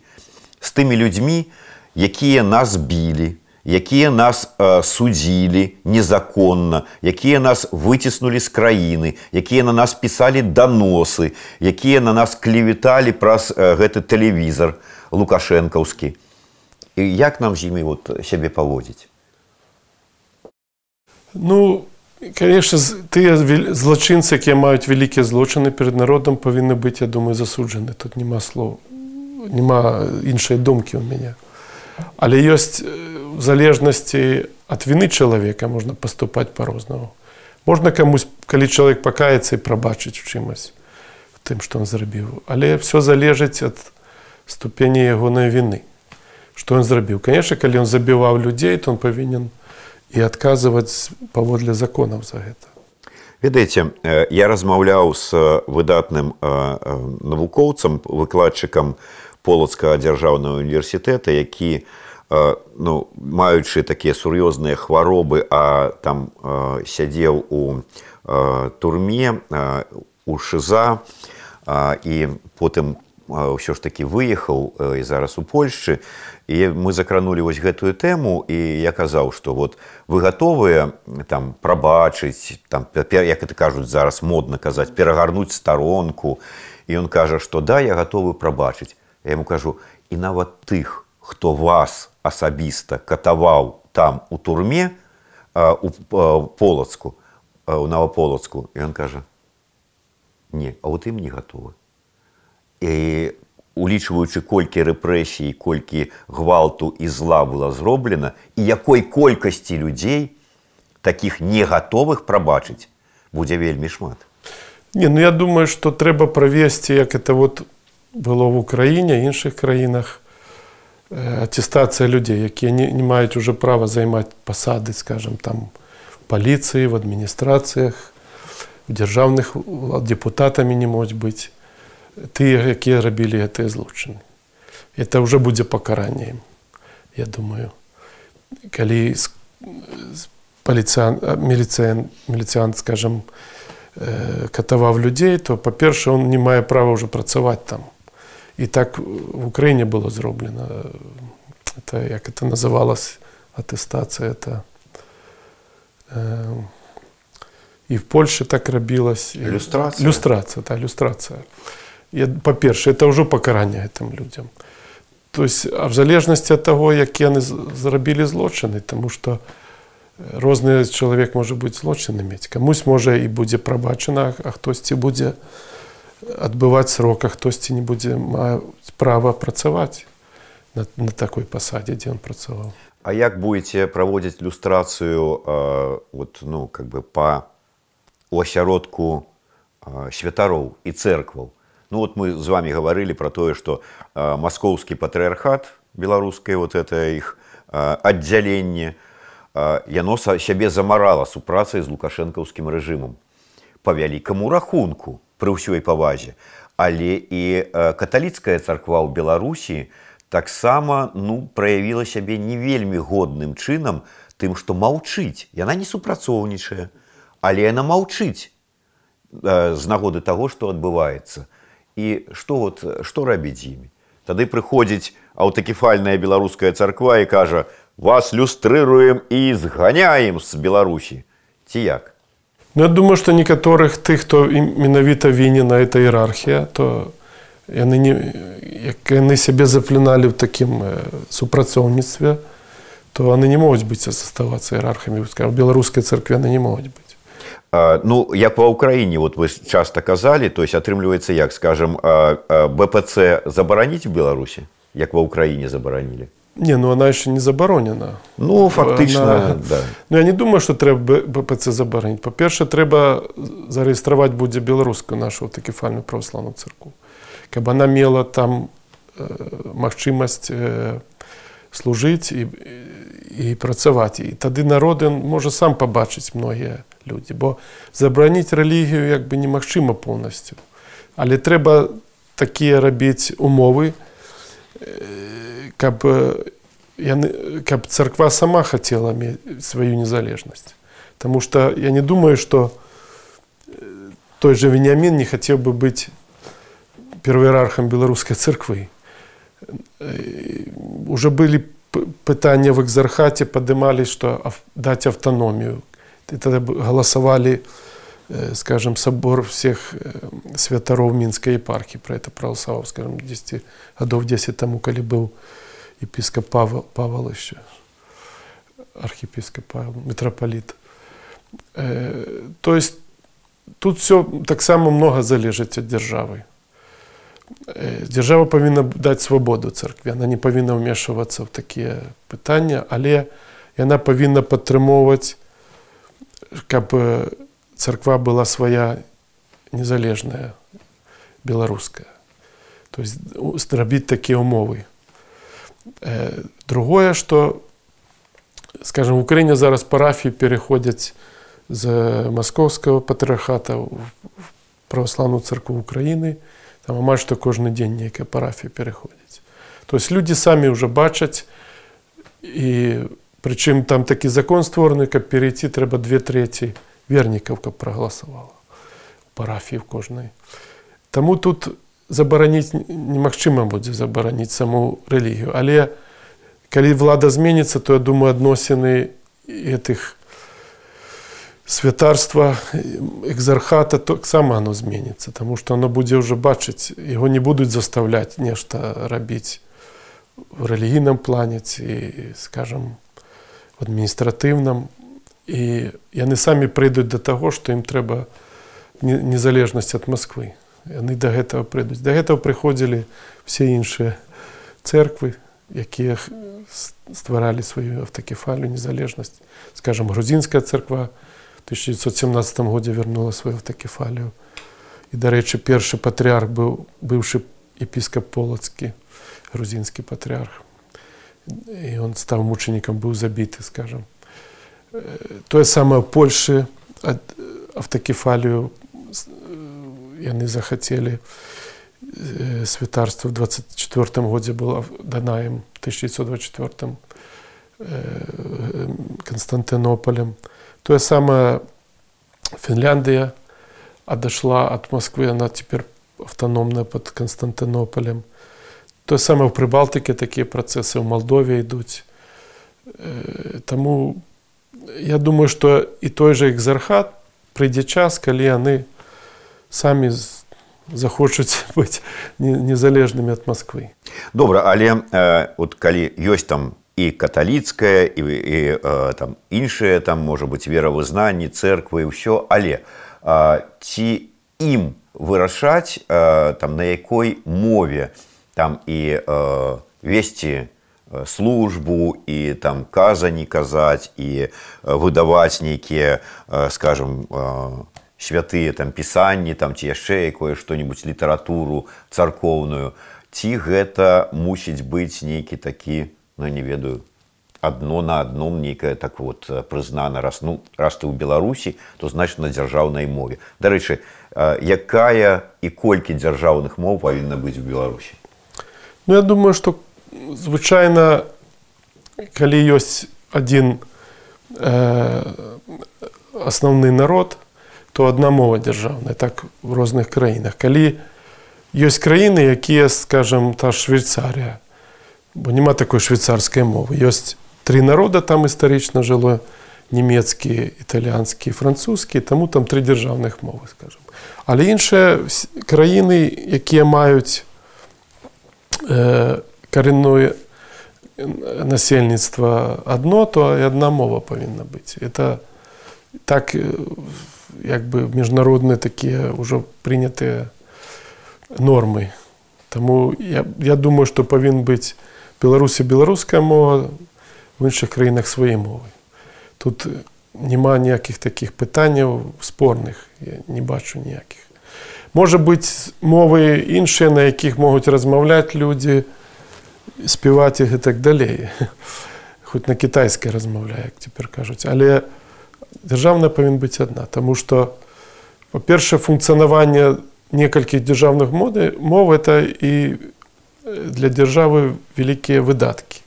з тымі людзьмі, якія нас білі, якія нас э, судзілі незаконна, якія нас выціснулі з краіны, якія на нас пісалі даносы, якія на нас клевіталі праз э, гэты тэлевізор лукашэнкаўскі. І як нам з імі вот сябе паводзіць? Ну, конечно, тыя злачынцы, якія маюць вялікія злочыны перад народам павінны быць, я думаю, засуджаны. тут няма слова няма іншай думкі ў мяне. Але ёсць в залежнасці ад віны чалавека можна паступаць па-рознаму. Можна камусь, калі чалавек пакаецца і прабачыць у чымось тым, што ён зрабіў. Але все залежыць ад ступені ягонай віны. Што ён зрабіў. Канешне, калі ён забіваў людзей, то он павінен І адказваць паводле законаў за гэта. Ведаеце я размаўляў з выдатным навукоўцам выкладчыкам полацкага дзяржаўнага універсітэта які ну маючы такія сур'ёзныя хваробы а там сядзеў у турме у шыза і потым ўсё ж такі выехаў і зараз у Польшчы і мы закранули вось гэтую тэму і я казаў што вот вы гатовыя там прабачыць там як это кажуць зараз модна казаць перагарнуць старонку і ён кажа што да я гатовы прабачыць я ему кажу і нават тых хто вас асабіста катаваў там у турме у полацку у наваполацку і ён кажа не а вот ім не гатовы і улічваючы колькі рэпрэсій колькі гвалту і зла было зроблена і якой колькасці людзей таких не гатовых прабачыць будзе вельмі шмат не ну я думаю что трэба правесці як это вот было в украіне іншых краінах аттестацыя людзей якія не, не маюць уже права займаць пасады скажем там паліцыі в адміністрацыях дзяржаўных депутатамі не могуць быць тыя якія рабілі гэтыя злучыны это уже будзе пакаранне я думаю калі паліцыян міліцыян міліцыянт скажем катаваў людзей то па-перша он не мае права ўжо працаваць там і так в украіне было зроблена это як это называлось атэстацыя это і в польше так рабілась люстрацыя люстрацыя та люстрацыя па-першае это ўжо пакаранне гэтым людзям то есть а в залежнасці ад таго як яны зрабілі злочыны тому что розны чалавек можа быць злочыны мець камусь можа і будзе прабачана а хтосьці будзе адбываць срока хтосьці не будзе права працаваць на, на такой пасадзе дзе он працаваў А як будете праводзіць люстрацыю э, вот, ну, как бы па у асяродку э, святароў і церкваў ну вот мы с вами говорили про то, что э, московский патриархат, белорусское вот это их э, отделение, э, яно себе заморало супрацей с лукашенковским режимом. По великому рахунку, при всей повазе. Але и э, католицкая церква в Беларуси так само ну, проявила себе не вельми годным тем, что молчить. И она не супрацовничая, але она молчить э, с нагоды того, что отбывается – і што вот што рабіць імі тады прыходзіць аўтакефальная беларуская царква і кажа вас люстрыруем і зганяем з беларусі ці як ну, я думаю что некаторых тых хто менавіта вінена эта іерархія то яны не як яны сябе заплюналі ў такім супрацоўніцтве то яны не могуць быць заставацца іерархамі беларускай царкве не могуць быць Ну, як па ўкраіне вот вы часта казалі, то есть атрымліваецца як скажем БПЦ забараніць у Беларусі, як ва ўкраіне забаранілі. Не, ну она еще не забаронена. Ну, фактично, она... да. Ну, я не думаю, что треба БПЦ забаронить. По-перше, треба зарегистрировать будет белорусскую нашу такифальную православную церковь. Каб она мела там э, магчимость э, служить и, и, и працаваць. И тады народ може сам побачить многие людзі бо забараніць рэлігію як бы немагчыма поўнасцю але трэба такія рабіць умовы каб яны каб царква сама хацела мець сваю незалежнасць Таму что я не думаю что той же венямін не хацеў бы быць перыерархам беларускай царквы уже былі пытанні в экзархаце падымалі што даць аўтаномію и тогда голосовали, э, скажем, собор всех э, святаров Минской епархии про это проголосовал, скажем, 10 годов 10 тому, когда был епископ Павел, Павел еще, архиепископ Павел, митрополит. Э, то есть тут все так само много залежить от державы. Держава повинна дать свободу церкві, она не повинна вмешиваться в такие питання, але она повинна підтримувати каб царква была свая незалежная беларуская то есть зрабіць такія умовы другое что скажімо, в Україні зараз парафії переходять з Московського патріархата в Православну церкву України. Там майже кожен день ніякі парафії переходять. Тобто люди самі вже бачать, і причому там такий закон створений, як перейти, треба дві треті вірників, як проголосувало в парафії в кожної. Тому тут забараніць немагчыма будзе забараніць саму рэлігію. Але калі влада зменіцца, то я думаю адносіны гэтых святарства экзархата таксама оно зменіцца, Таму што оно будзе ўжо бачыць, яго не будуць заставляць нешта рабіць в рэлігійным плане ці скажем в адміністратыўным. І яны самі прыйдуць да таго, што ім трэба незалежнасць ад Масквы. Яны да гэтага прыйдуць. Да гэтага прыходзілі все іншыя церквы, якія стваралі сваю автакефалю незалежнасць. Скажем, грузінская церква в 1917 годзе вярнула сваю автакефалію. І, дарэчы, першы патрыарх быў быўшы епіскап полацкі, грузінскі патрыарх. І он стаў мучанікам быў забіты, скажем. Тое самае Польшы автакефалію яны захацелі святарства в 24 годзе было дана ім 1924 Константинополем. Тое самае Фінляндыя адышла ад Москвы, она цяпер аўтаномная под Константинополем. Тое самае ў Прыбалтыкі такія працэсы ў Малдове ідуць. Таму я думаю, што і той жа экзархат прыйдзе час, калі яны самі захочуць быць незалежнымі ад Масквы. Добра, але э, от калі ёсць там і каталіцкая і, і э, там іншыя там можа быць веравызнанні, церквы і ўсё, але э, ці ім вырашаць э, там на якой мове там і э, весці службу і там казані казаць і выдаваць нейкія скажем святыя там пісанні там ці яшчэ якое што-нибудь літаратуру царкоўную ці гэта мусіць быць нейкі такі ну не ведаю одно на адном нейкае так вот прызнана раз ну раз ты ў беларусі то значит на дзяржаўнай мове дарэчы якая і колькі дзяржаўных моў павінна быць у беларусі ну я думаю что звычайна калі ёсць адзін э, асноўны народ то адна мова дзяржаўная так в розных краінах калі ёсць краіны якія скажем та швейцарія бо няма такой швейцарскай мовы ёсць три народа там гістарычна жыло нямецкі італьянскі французскі таму там тры дзяржаўных мовы скажем але іншыя краіны якія маюць э, каренное насельніцтва адно то і адна мова павінна быць это так як бы міжнародныя такія ўжо прынятыя нормы. Таму я, я думаю, што павін быць Беларусі беларуская мова в іншых краінах свае мовы. Тут няма ніякіх такіх пытанняў спорных, я не бачу ніякіх. Можа быць мовы іншыя, на якіх могуць размаўляць людзі, спяваць іх і так далей. Хоць на кітайскай размаўляю, як цяпер кажуць, але дзяржаўная павін быць адна Таму што па-першае функцыянаванне некалькіх дзяржаўных моды мов это і для дзяржавы вялікія выдаткі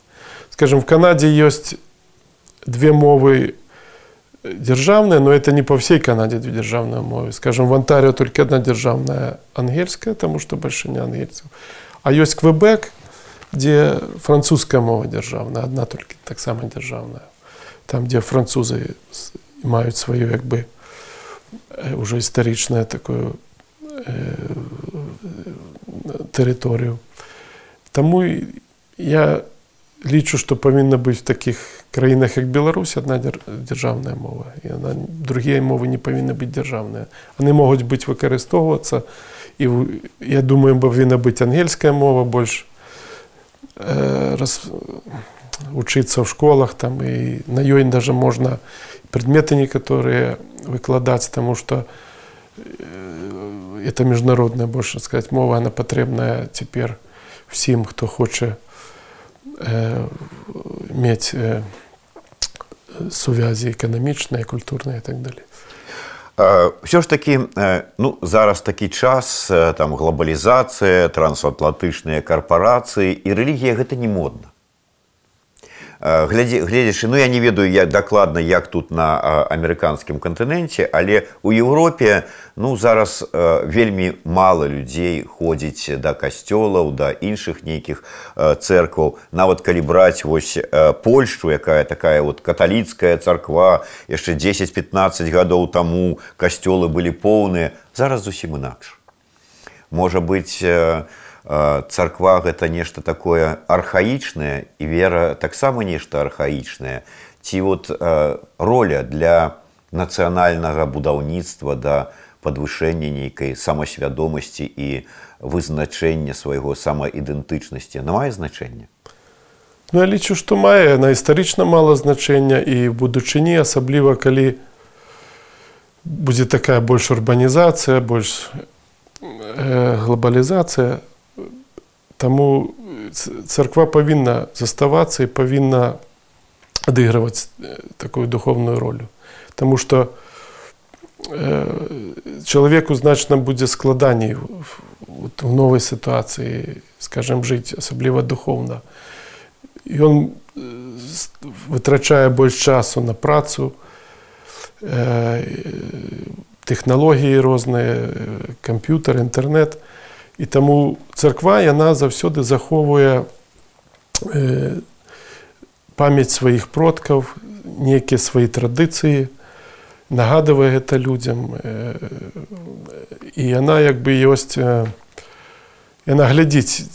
скажем в канадзе ёсць две мовы дзяржаўныя но это не па всей канадзе две дзяржаўныя мовы скажем в антарыо только одна дзяржаўная ангельская тому что больше не ангельцаў а ёсць квебек дзе французская мова дзяржаўная адна толькі таксама дзяржаўная там дзе французы маюць сваю як бы уже гістарычнае такую тэрыторыю. Таму я лічу, што павінна быць в такіх краінах як Беларусь адна дзяржаўная мова. Яна другія мовы не павінны быць дзяржаўныя. Яны могуць быць выкарыстоўвацца і я думаю, павінна быць ангельская мова больш э, раз, учыцца ў школах там і на ёй даже можна предметы некаторыя выкладаць, таму што э, это міжнародная больше сказать мова она патрэбная цяпер всім, хто хоча э, мець э, сувязі еканамічныя, культурныя і так далее. Все ж таки ну зараз такі час там глобалізацыя трансатлантычныя карпорацыі і рэлігія гэта не модна глядзі гледзячы ну я не ведаю як дакладна як тут на амерыканскім кантыненце але у Еўропе ну зараз вельмі мала людзей ходзіць да касцёлаў да іншых нейкіх церкваў нават калі браць вось польшу якая такая вот каталіцкая царква яшчэ 10-15 гадоў таму касцёлы былі поўныя зараз зусім інакш можа быть царква гэта нешта такое архаічнае і вера таксама нешта архаічнае ці вот роля для нацыянальнага будаўніцтва да падвышэння нейкай самасвядомасці і вызначэння свайго самаідэнтычнасці на мае значэнне Ну я лічу што мае на гістарычна мала значэння і в будучыні асабліва калі будзе такая больш урбанізацыя больш глобалізацыя Таму царква павінна заставацца і павінна адыгрываць такую духовную ролю. Таму што э, чалавеку значна будзе складаней у новай сітуацыі, скажем жыць асабліва духовна. Ён вытрачае больш часу на працу, э, тэхналогіі розныя, камп'ютар, інтэрнет, І таму царква яна заўсёды захоўвае э, памяць сваіх продкаў, нейкія свае традыцыі, нагадывае гэта людзям. Э, і яна як бы ёсць э, яна глядзіць,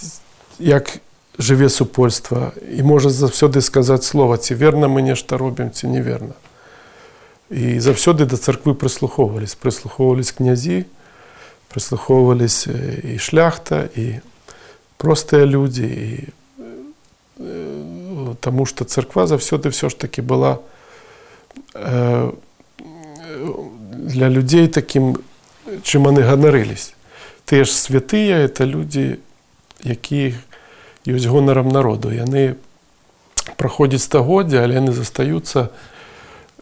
як жыве супольства і можа заўсёды сказаць слова, ці верна мы нешта робім, ці неверна. І заўсёды да царквы прыслухоўвались, прыслухоўвались князі, прыслухоўваліся і шляхта і простыя людзі і Таму што царква заўсёды ўсё ж такі была э, для людзей такім, чым яны ганарылись. Тыя ж святыя это людзі, якія ёсць гонарам народу. Яны праходзяць стагоддзя, але яны застаюцца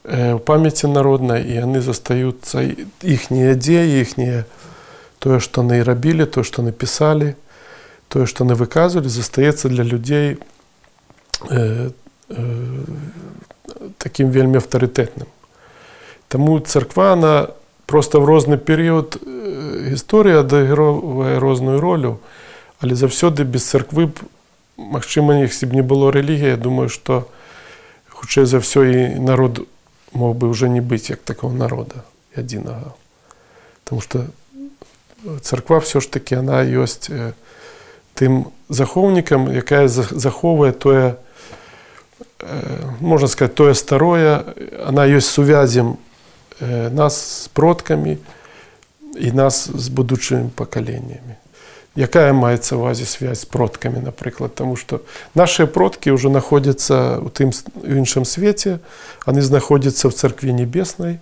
ў памяці народнай і яны застаюцца іхнія дзеі, іхнія тое што яны рабілі тое што напісалі тое што яны выказвалі застаецца для людзей э, э, такім вельмі аўтарытэтным Таму царква она просто в розны перыяд гісторыі адыгровае розную ролю але заўсёды без царквы магчыма яксі б не было рэлігія думаю што хутчэй за ўсё і народ мог бы уже не быць як такого народа адзінага Таму что царква все ж таки она ёсць тым захоўнікам якая захоўвае тое можна сказать тое старое она ёсць сувязем нас з продкамі і нас з будучымі пакаленнямі якая маецца увазе связь з продкамі напрыклад тому что наши продкі ўжо находзяцца у тым іншым свеце они знаходзяцца в царкве небеснай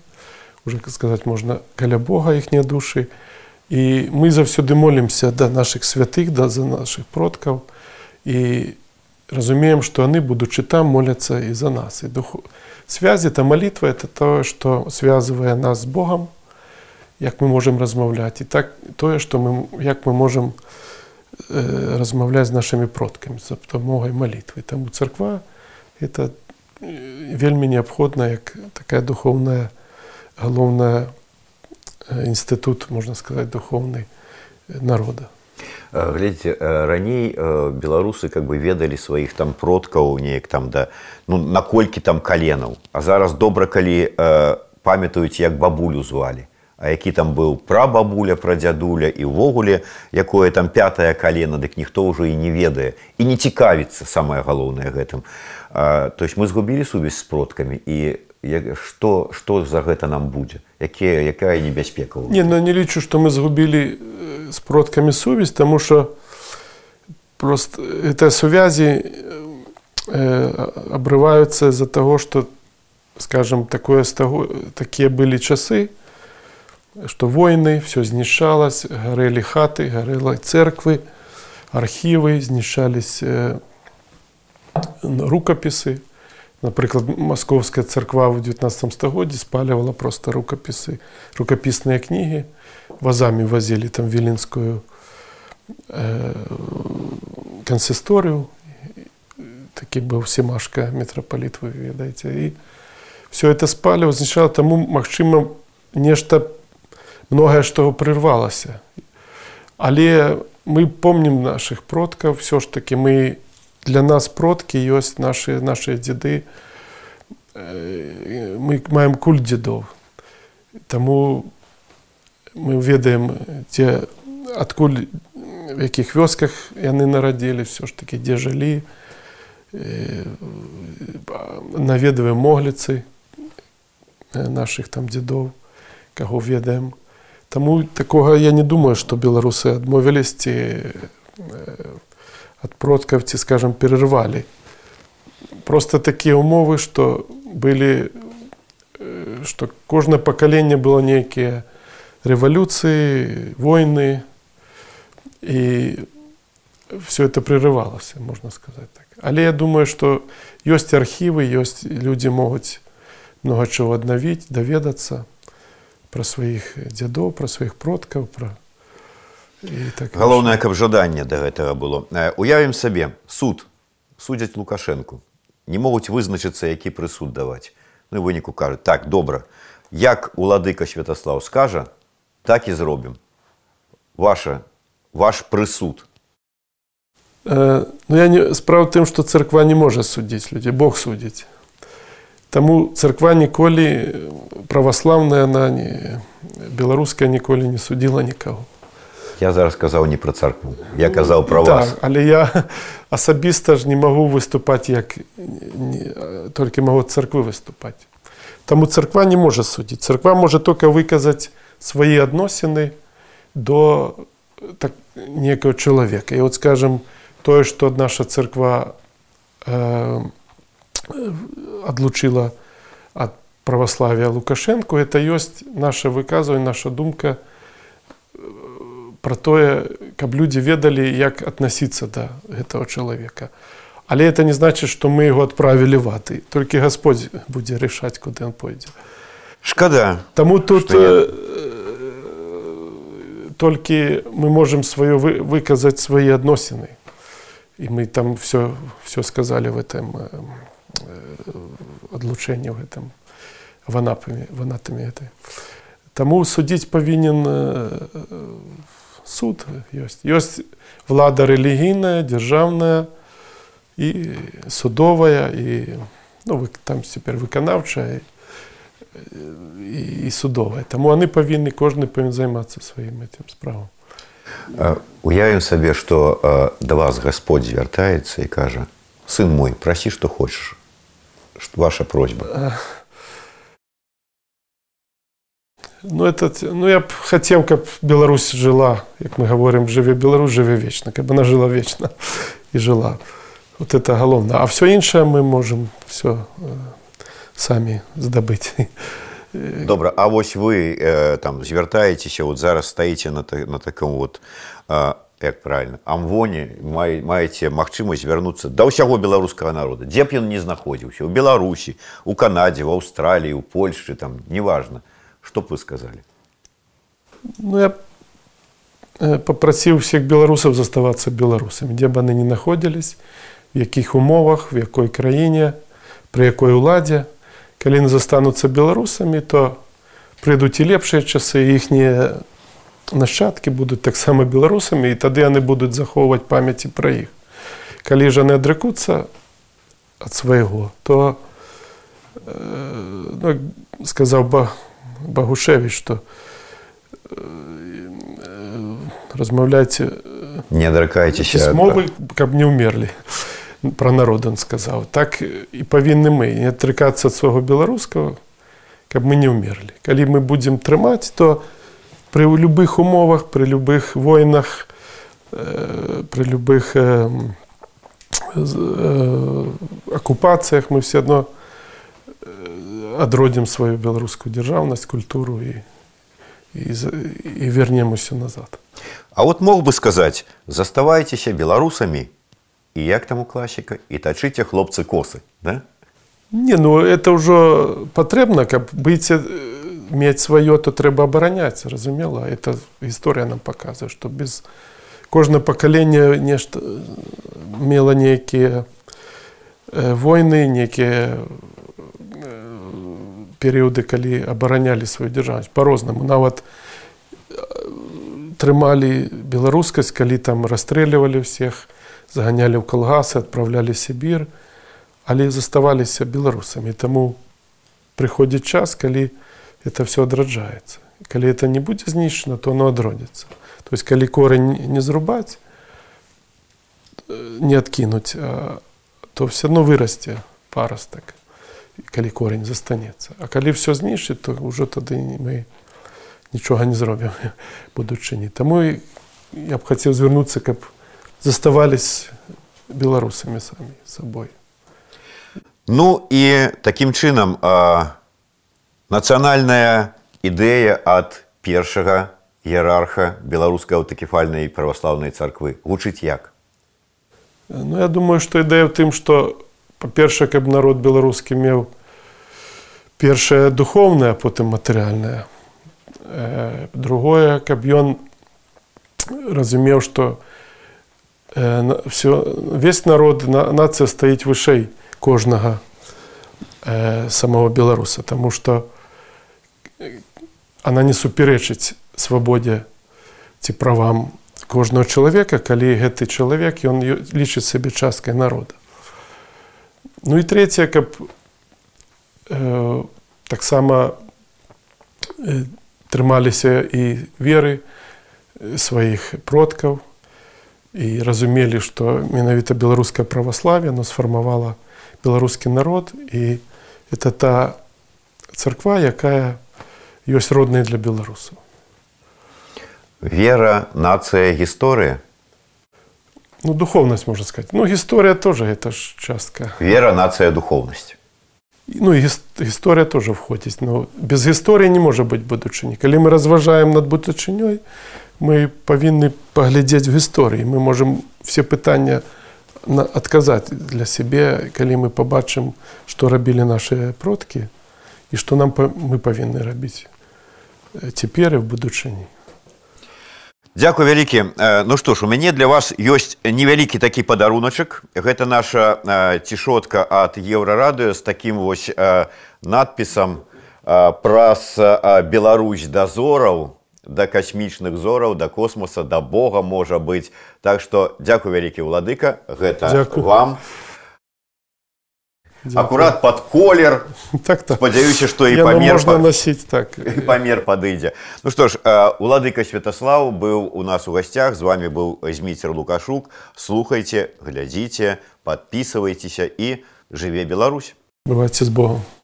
уже сказать можна каля Бога іхнія душы і І мы заўсёды молімся да наших святых да за наших продкаў і разумеем, што яны будучы там моляцца і за нас і дух связі та малітва это тое, што связывае нас з Богом, як мы можемм размаўляць і так тое, што мы як мы можемм э, размаўляць з нашими продкамі за дапамогай малітвы. Таму царква это вельмі неабходна як такая духовная галоўная інстытут можна сказаць духовны народа глядзіце раней беларусы как бы ведалі сваіх там продкаў неяк там да ну наколькі там каленаў а зараз добра калі памятаюць як бабулю звалі а які там быў прабабуля пра дзядуля і ўвогуле якое там пятое калена дык ніхто ўжо і не ведае і не цікавіцца самае галоўнае гэтым то есть мы згубілі сувязь з продкамі і што што за гэта нам будзе якія якая небяспека не ну не лічу што мы згубілі з продкамі сувязь тому что просто это сувязі э, абрываюцца з-за таго что скажем такое з таго такія былі часы что войны все знішалось гарэлі хаты гарэла церквы архівы знішались э, рукапісы Наприклад, Московська церква в 19 столітті спалювала просто рукописи, рукописні книги, вазами возили там Віленською э, консисторію. Такий був Сімашка, митрополит, ви ведаєте. І все це спалювало, означало, тому, можливо, нечто, многое що прервалося. Але ми пам'ятаємо наших продків, все ж таки ми для нас продки є наші, наші діди. Ми маємо культ дідов. Тому ми ведаємо ті, откуль, в яких вёсках вони народились, все ж таки, де жили. Наведуємо могліці наших там дідов, кого ведаємо. Тому такого я не думаю, что белорусы отмовились и от продков, ці, скажем, перервали. Просто такие умовы, что были, что кожное поколение было некие революции, войны, и все это прерывалось, можно сказать так. Але я думаю, что есть архивы, есть люди могут много чего обновить, доведаться – про своих дзядоў про сваіх продкаў про так галоўнае каб жаданне да гэтага было уявім сабе суд судзяць лукашэнку не могуць вызначыцца які прысуд даваць ну выніку кажуць так добра як уладыка святаслав скажа так і зробім ваша ваш прысуд э, ну я не справа тым што царква не можа судзіць людзей бог судзіць Таму царква ніколі праваслаўная она не беларуская ніколі не судзіла нікаго. Я зараз казаў не пра царкву. Я казаў пра вас. Так, але я асабіста ж не магу выступаць як не, толькі магу царквы выступаць. Таму царква не можа судзіць. Царква можа только выказаць свае адносіны до так, некага чалавека. І вот скажем тое, што наша царква э, отлучила от православия Лукашенко, это есть наше выказывание, наша думка э, про то, как люди ведали, как относиться до этого человека. Але это не значит, что мы его отправили в ад. Только Господь будет решать, куда он пойдет. Шкода. Тому тут э, только мы можем свое вы, выказать свои относины. И мы там все, все сказали в этом э, одлучэння ў гэтым ванапамі ванатамі гэтай Таму судзіць павінен суд ёсць ёсць влада рэлігійная дзяржаўная і судовая і ну, там цяпер выканаўчая і, і судовая Таму яны павінны кожны павінен займацца сваім этим справам Уявім сабе што да вас Господь звяртаецца і кажа сын мой прасі што хочаш ваша просьба? Ну, это, ну, я б хотел, как Беларусь жила, как мы говорим, живе Беларусь, живе вечно, как бы она жила вечно и жила. Вот это головне. А все інше ми можемо все э, самі здобути. Добре, а ось ви э, там звертаєтеся, от зараз стоїте на, на такому от як правильно амвоне маеце магчымасць вярнуцца да ўсяго беларускага народа дзе б ён не знаходзіўся у беларусі у канадзе в аўстраліі у польшчы там неважно что б вы сказали ну, я э, попрасіў всех беларусаў заставацца беларусамі дзе б яны не находзілись в якіх умовах в якой краіне при якой уладзе калі не застануцца беларусамі то прыйдуць і лепшыя часы іхнія нашчадкі будуць таксама беларусамі і тады яны будуць захоўваць памяці пра іх. Калі ж яны адрыкуцца ад свайго, то э, ну, сказаў ба, Багушевіч, што э, размаўляйце не адракайцеся мовы, каб не ўмерлі пра народ он сказаў. Так і павінны мы не адрыкацца ад свайго беларускага, каб мы не ўмерлі. Калі мы будзем трымаць, то, при любых умовах, при любых войнах, при любых оккупациях мы все одно одродим свою белорусскую державность, культуру и, и, и вернемся назад. А вот мог бы сказать, заставайтесь белорусами, и як там у классика, и точите хлопцы косы, да? Не, ну это уже потребно, как быць э, мець сваё, то трэба абараняць, разумела. Это гісторыя нам паказвае, што без кожнае пакаленне нешта э, мела нейкія э, войны, нейкія перыяды, калі абаранялі сваю дзяржаву по-рознаму. Нават трымалі беларускасць, калі там расстрэльвалі ўсіх, заганялі ў калгасы, адпраўлялі Сібір, але заставаліся беларусамі. Таму прыходзіць час, калі это все адраджаецца. Калі это не будзе знішчана, то оно адродзіцца. То есть калі корень не зрубаць, не адкінуць, то все одно вырасце парастак, калі корень застанецца. А калі все знішчыць, то ўжо тады мы нічога не зробім будучыні. Таму я б хацеў звярнуцца, каб заставались беларусамі самі сабой. Ну і такім чынам нацыянальная ідэя ад першага іерарха беларускай аўтакефальнай праваслаўнай царквы гучыць як? Ну я думаю, што ідэя ў тым, што па-першае, каб народ беларускі меў першае духоўнае, а потым матэрыяльнае. Э, другое, каб ён разумеў, што э, все, весь народ, нацыя стаіць вышэй кожнага э, самого беларуса, Таму што она не супярэчыць свабодзе ці правам кожнага чалавека, калі гэты чалавек ён лічыць сабе часткай народа. Ну і трэцяе, каб э, таксама э, трымаліся і веры сваіх продкаў і разумелі, што менавіта беларускае праваславе но сфармавала беларускі народ і это та царква, якая ёсць родная для беларусаў. Вера, нацыя, гісторыя. Ну, духовнасць можна сказаць. Ну гісторыя тоже это ж частка. Вера, нацыя, духовнасць. Ну і гісторыя тоже входзіць. Ну, без гісторыі не можа быць будучыні. Калі мы разважаем над будучынёй, мы павінны паглядзець у гісторыі. Мы можам все пытання адказаць для сябе, калі мы пабачым, што рабілі нашыя продкі і што нам мы павінны рабіць цяпер і в будучыні. Дзякуй вялікі Ну што ж у мяне для вас ёсць невялікі такі падаруначак гэта наша цішотка ад еўрарадыё з такім вось надпісам праз Беларусь да зораў да касмічных зораў да космоса да Бога можа быць так што дзякуй вялікі ўладыка гэта Дякую. вам акурат под колер так, так. спадзяюся што і Яно памер можна па- насіць так і памер падыдзе Ну што ж уладыка святаслаў быў у нас у гасцях з вами быў зміцер лукашук слухайце глядзіце подписывайтеся і жыве Беларусь бывайце з Богом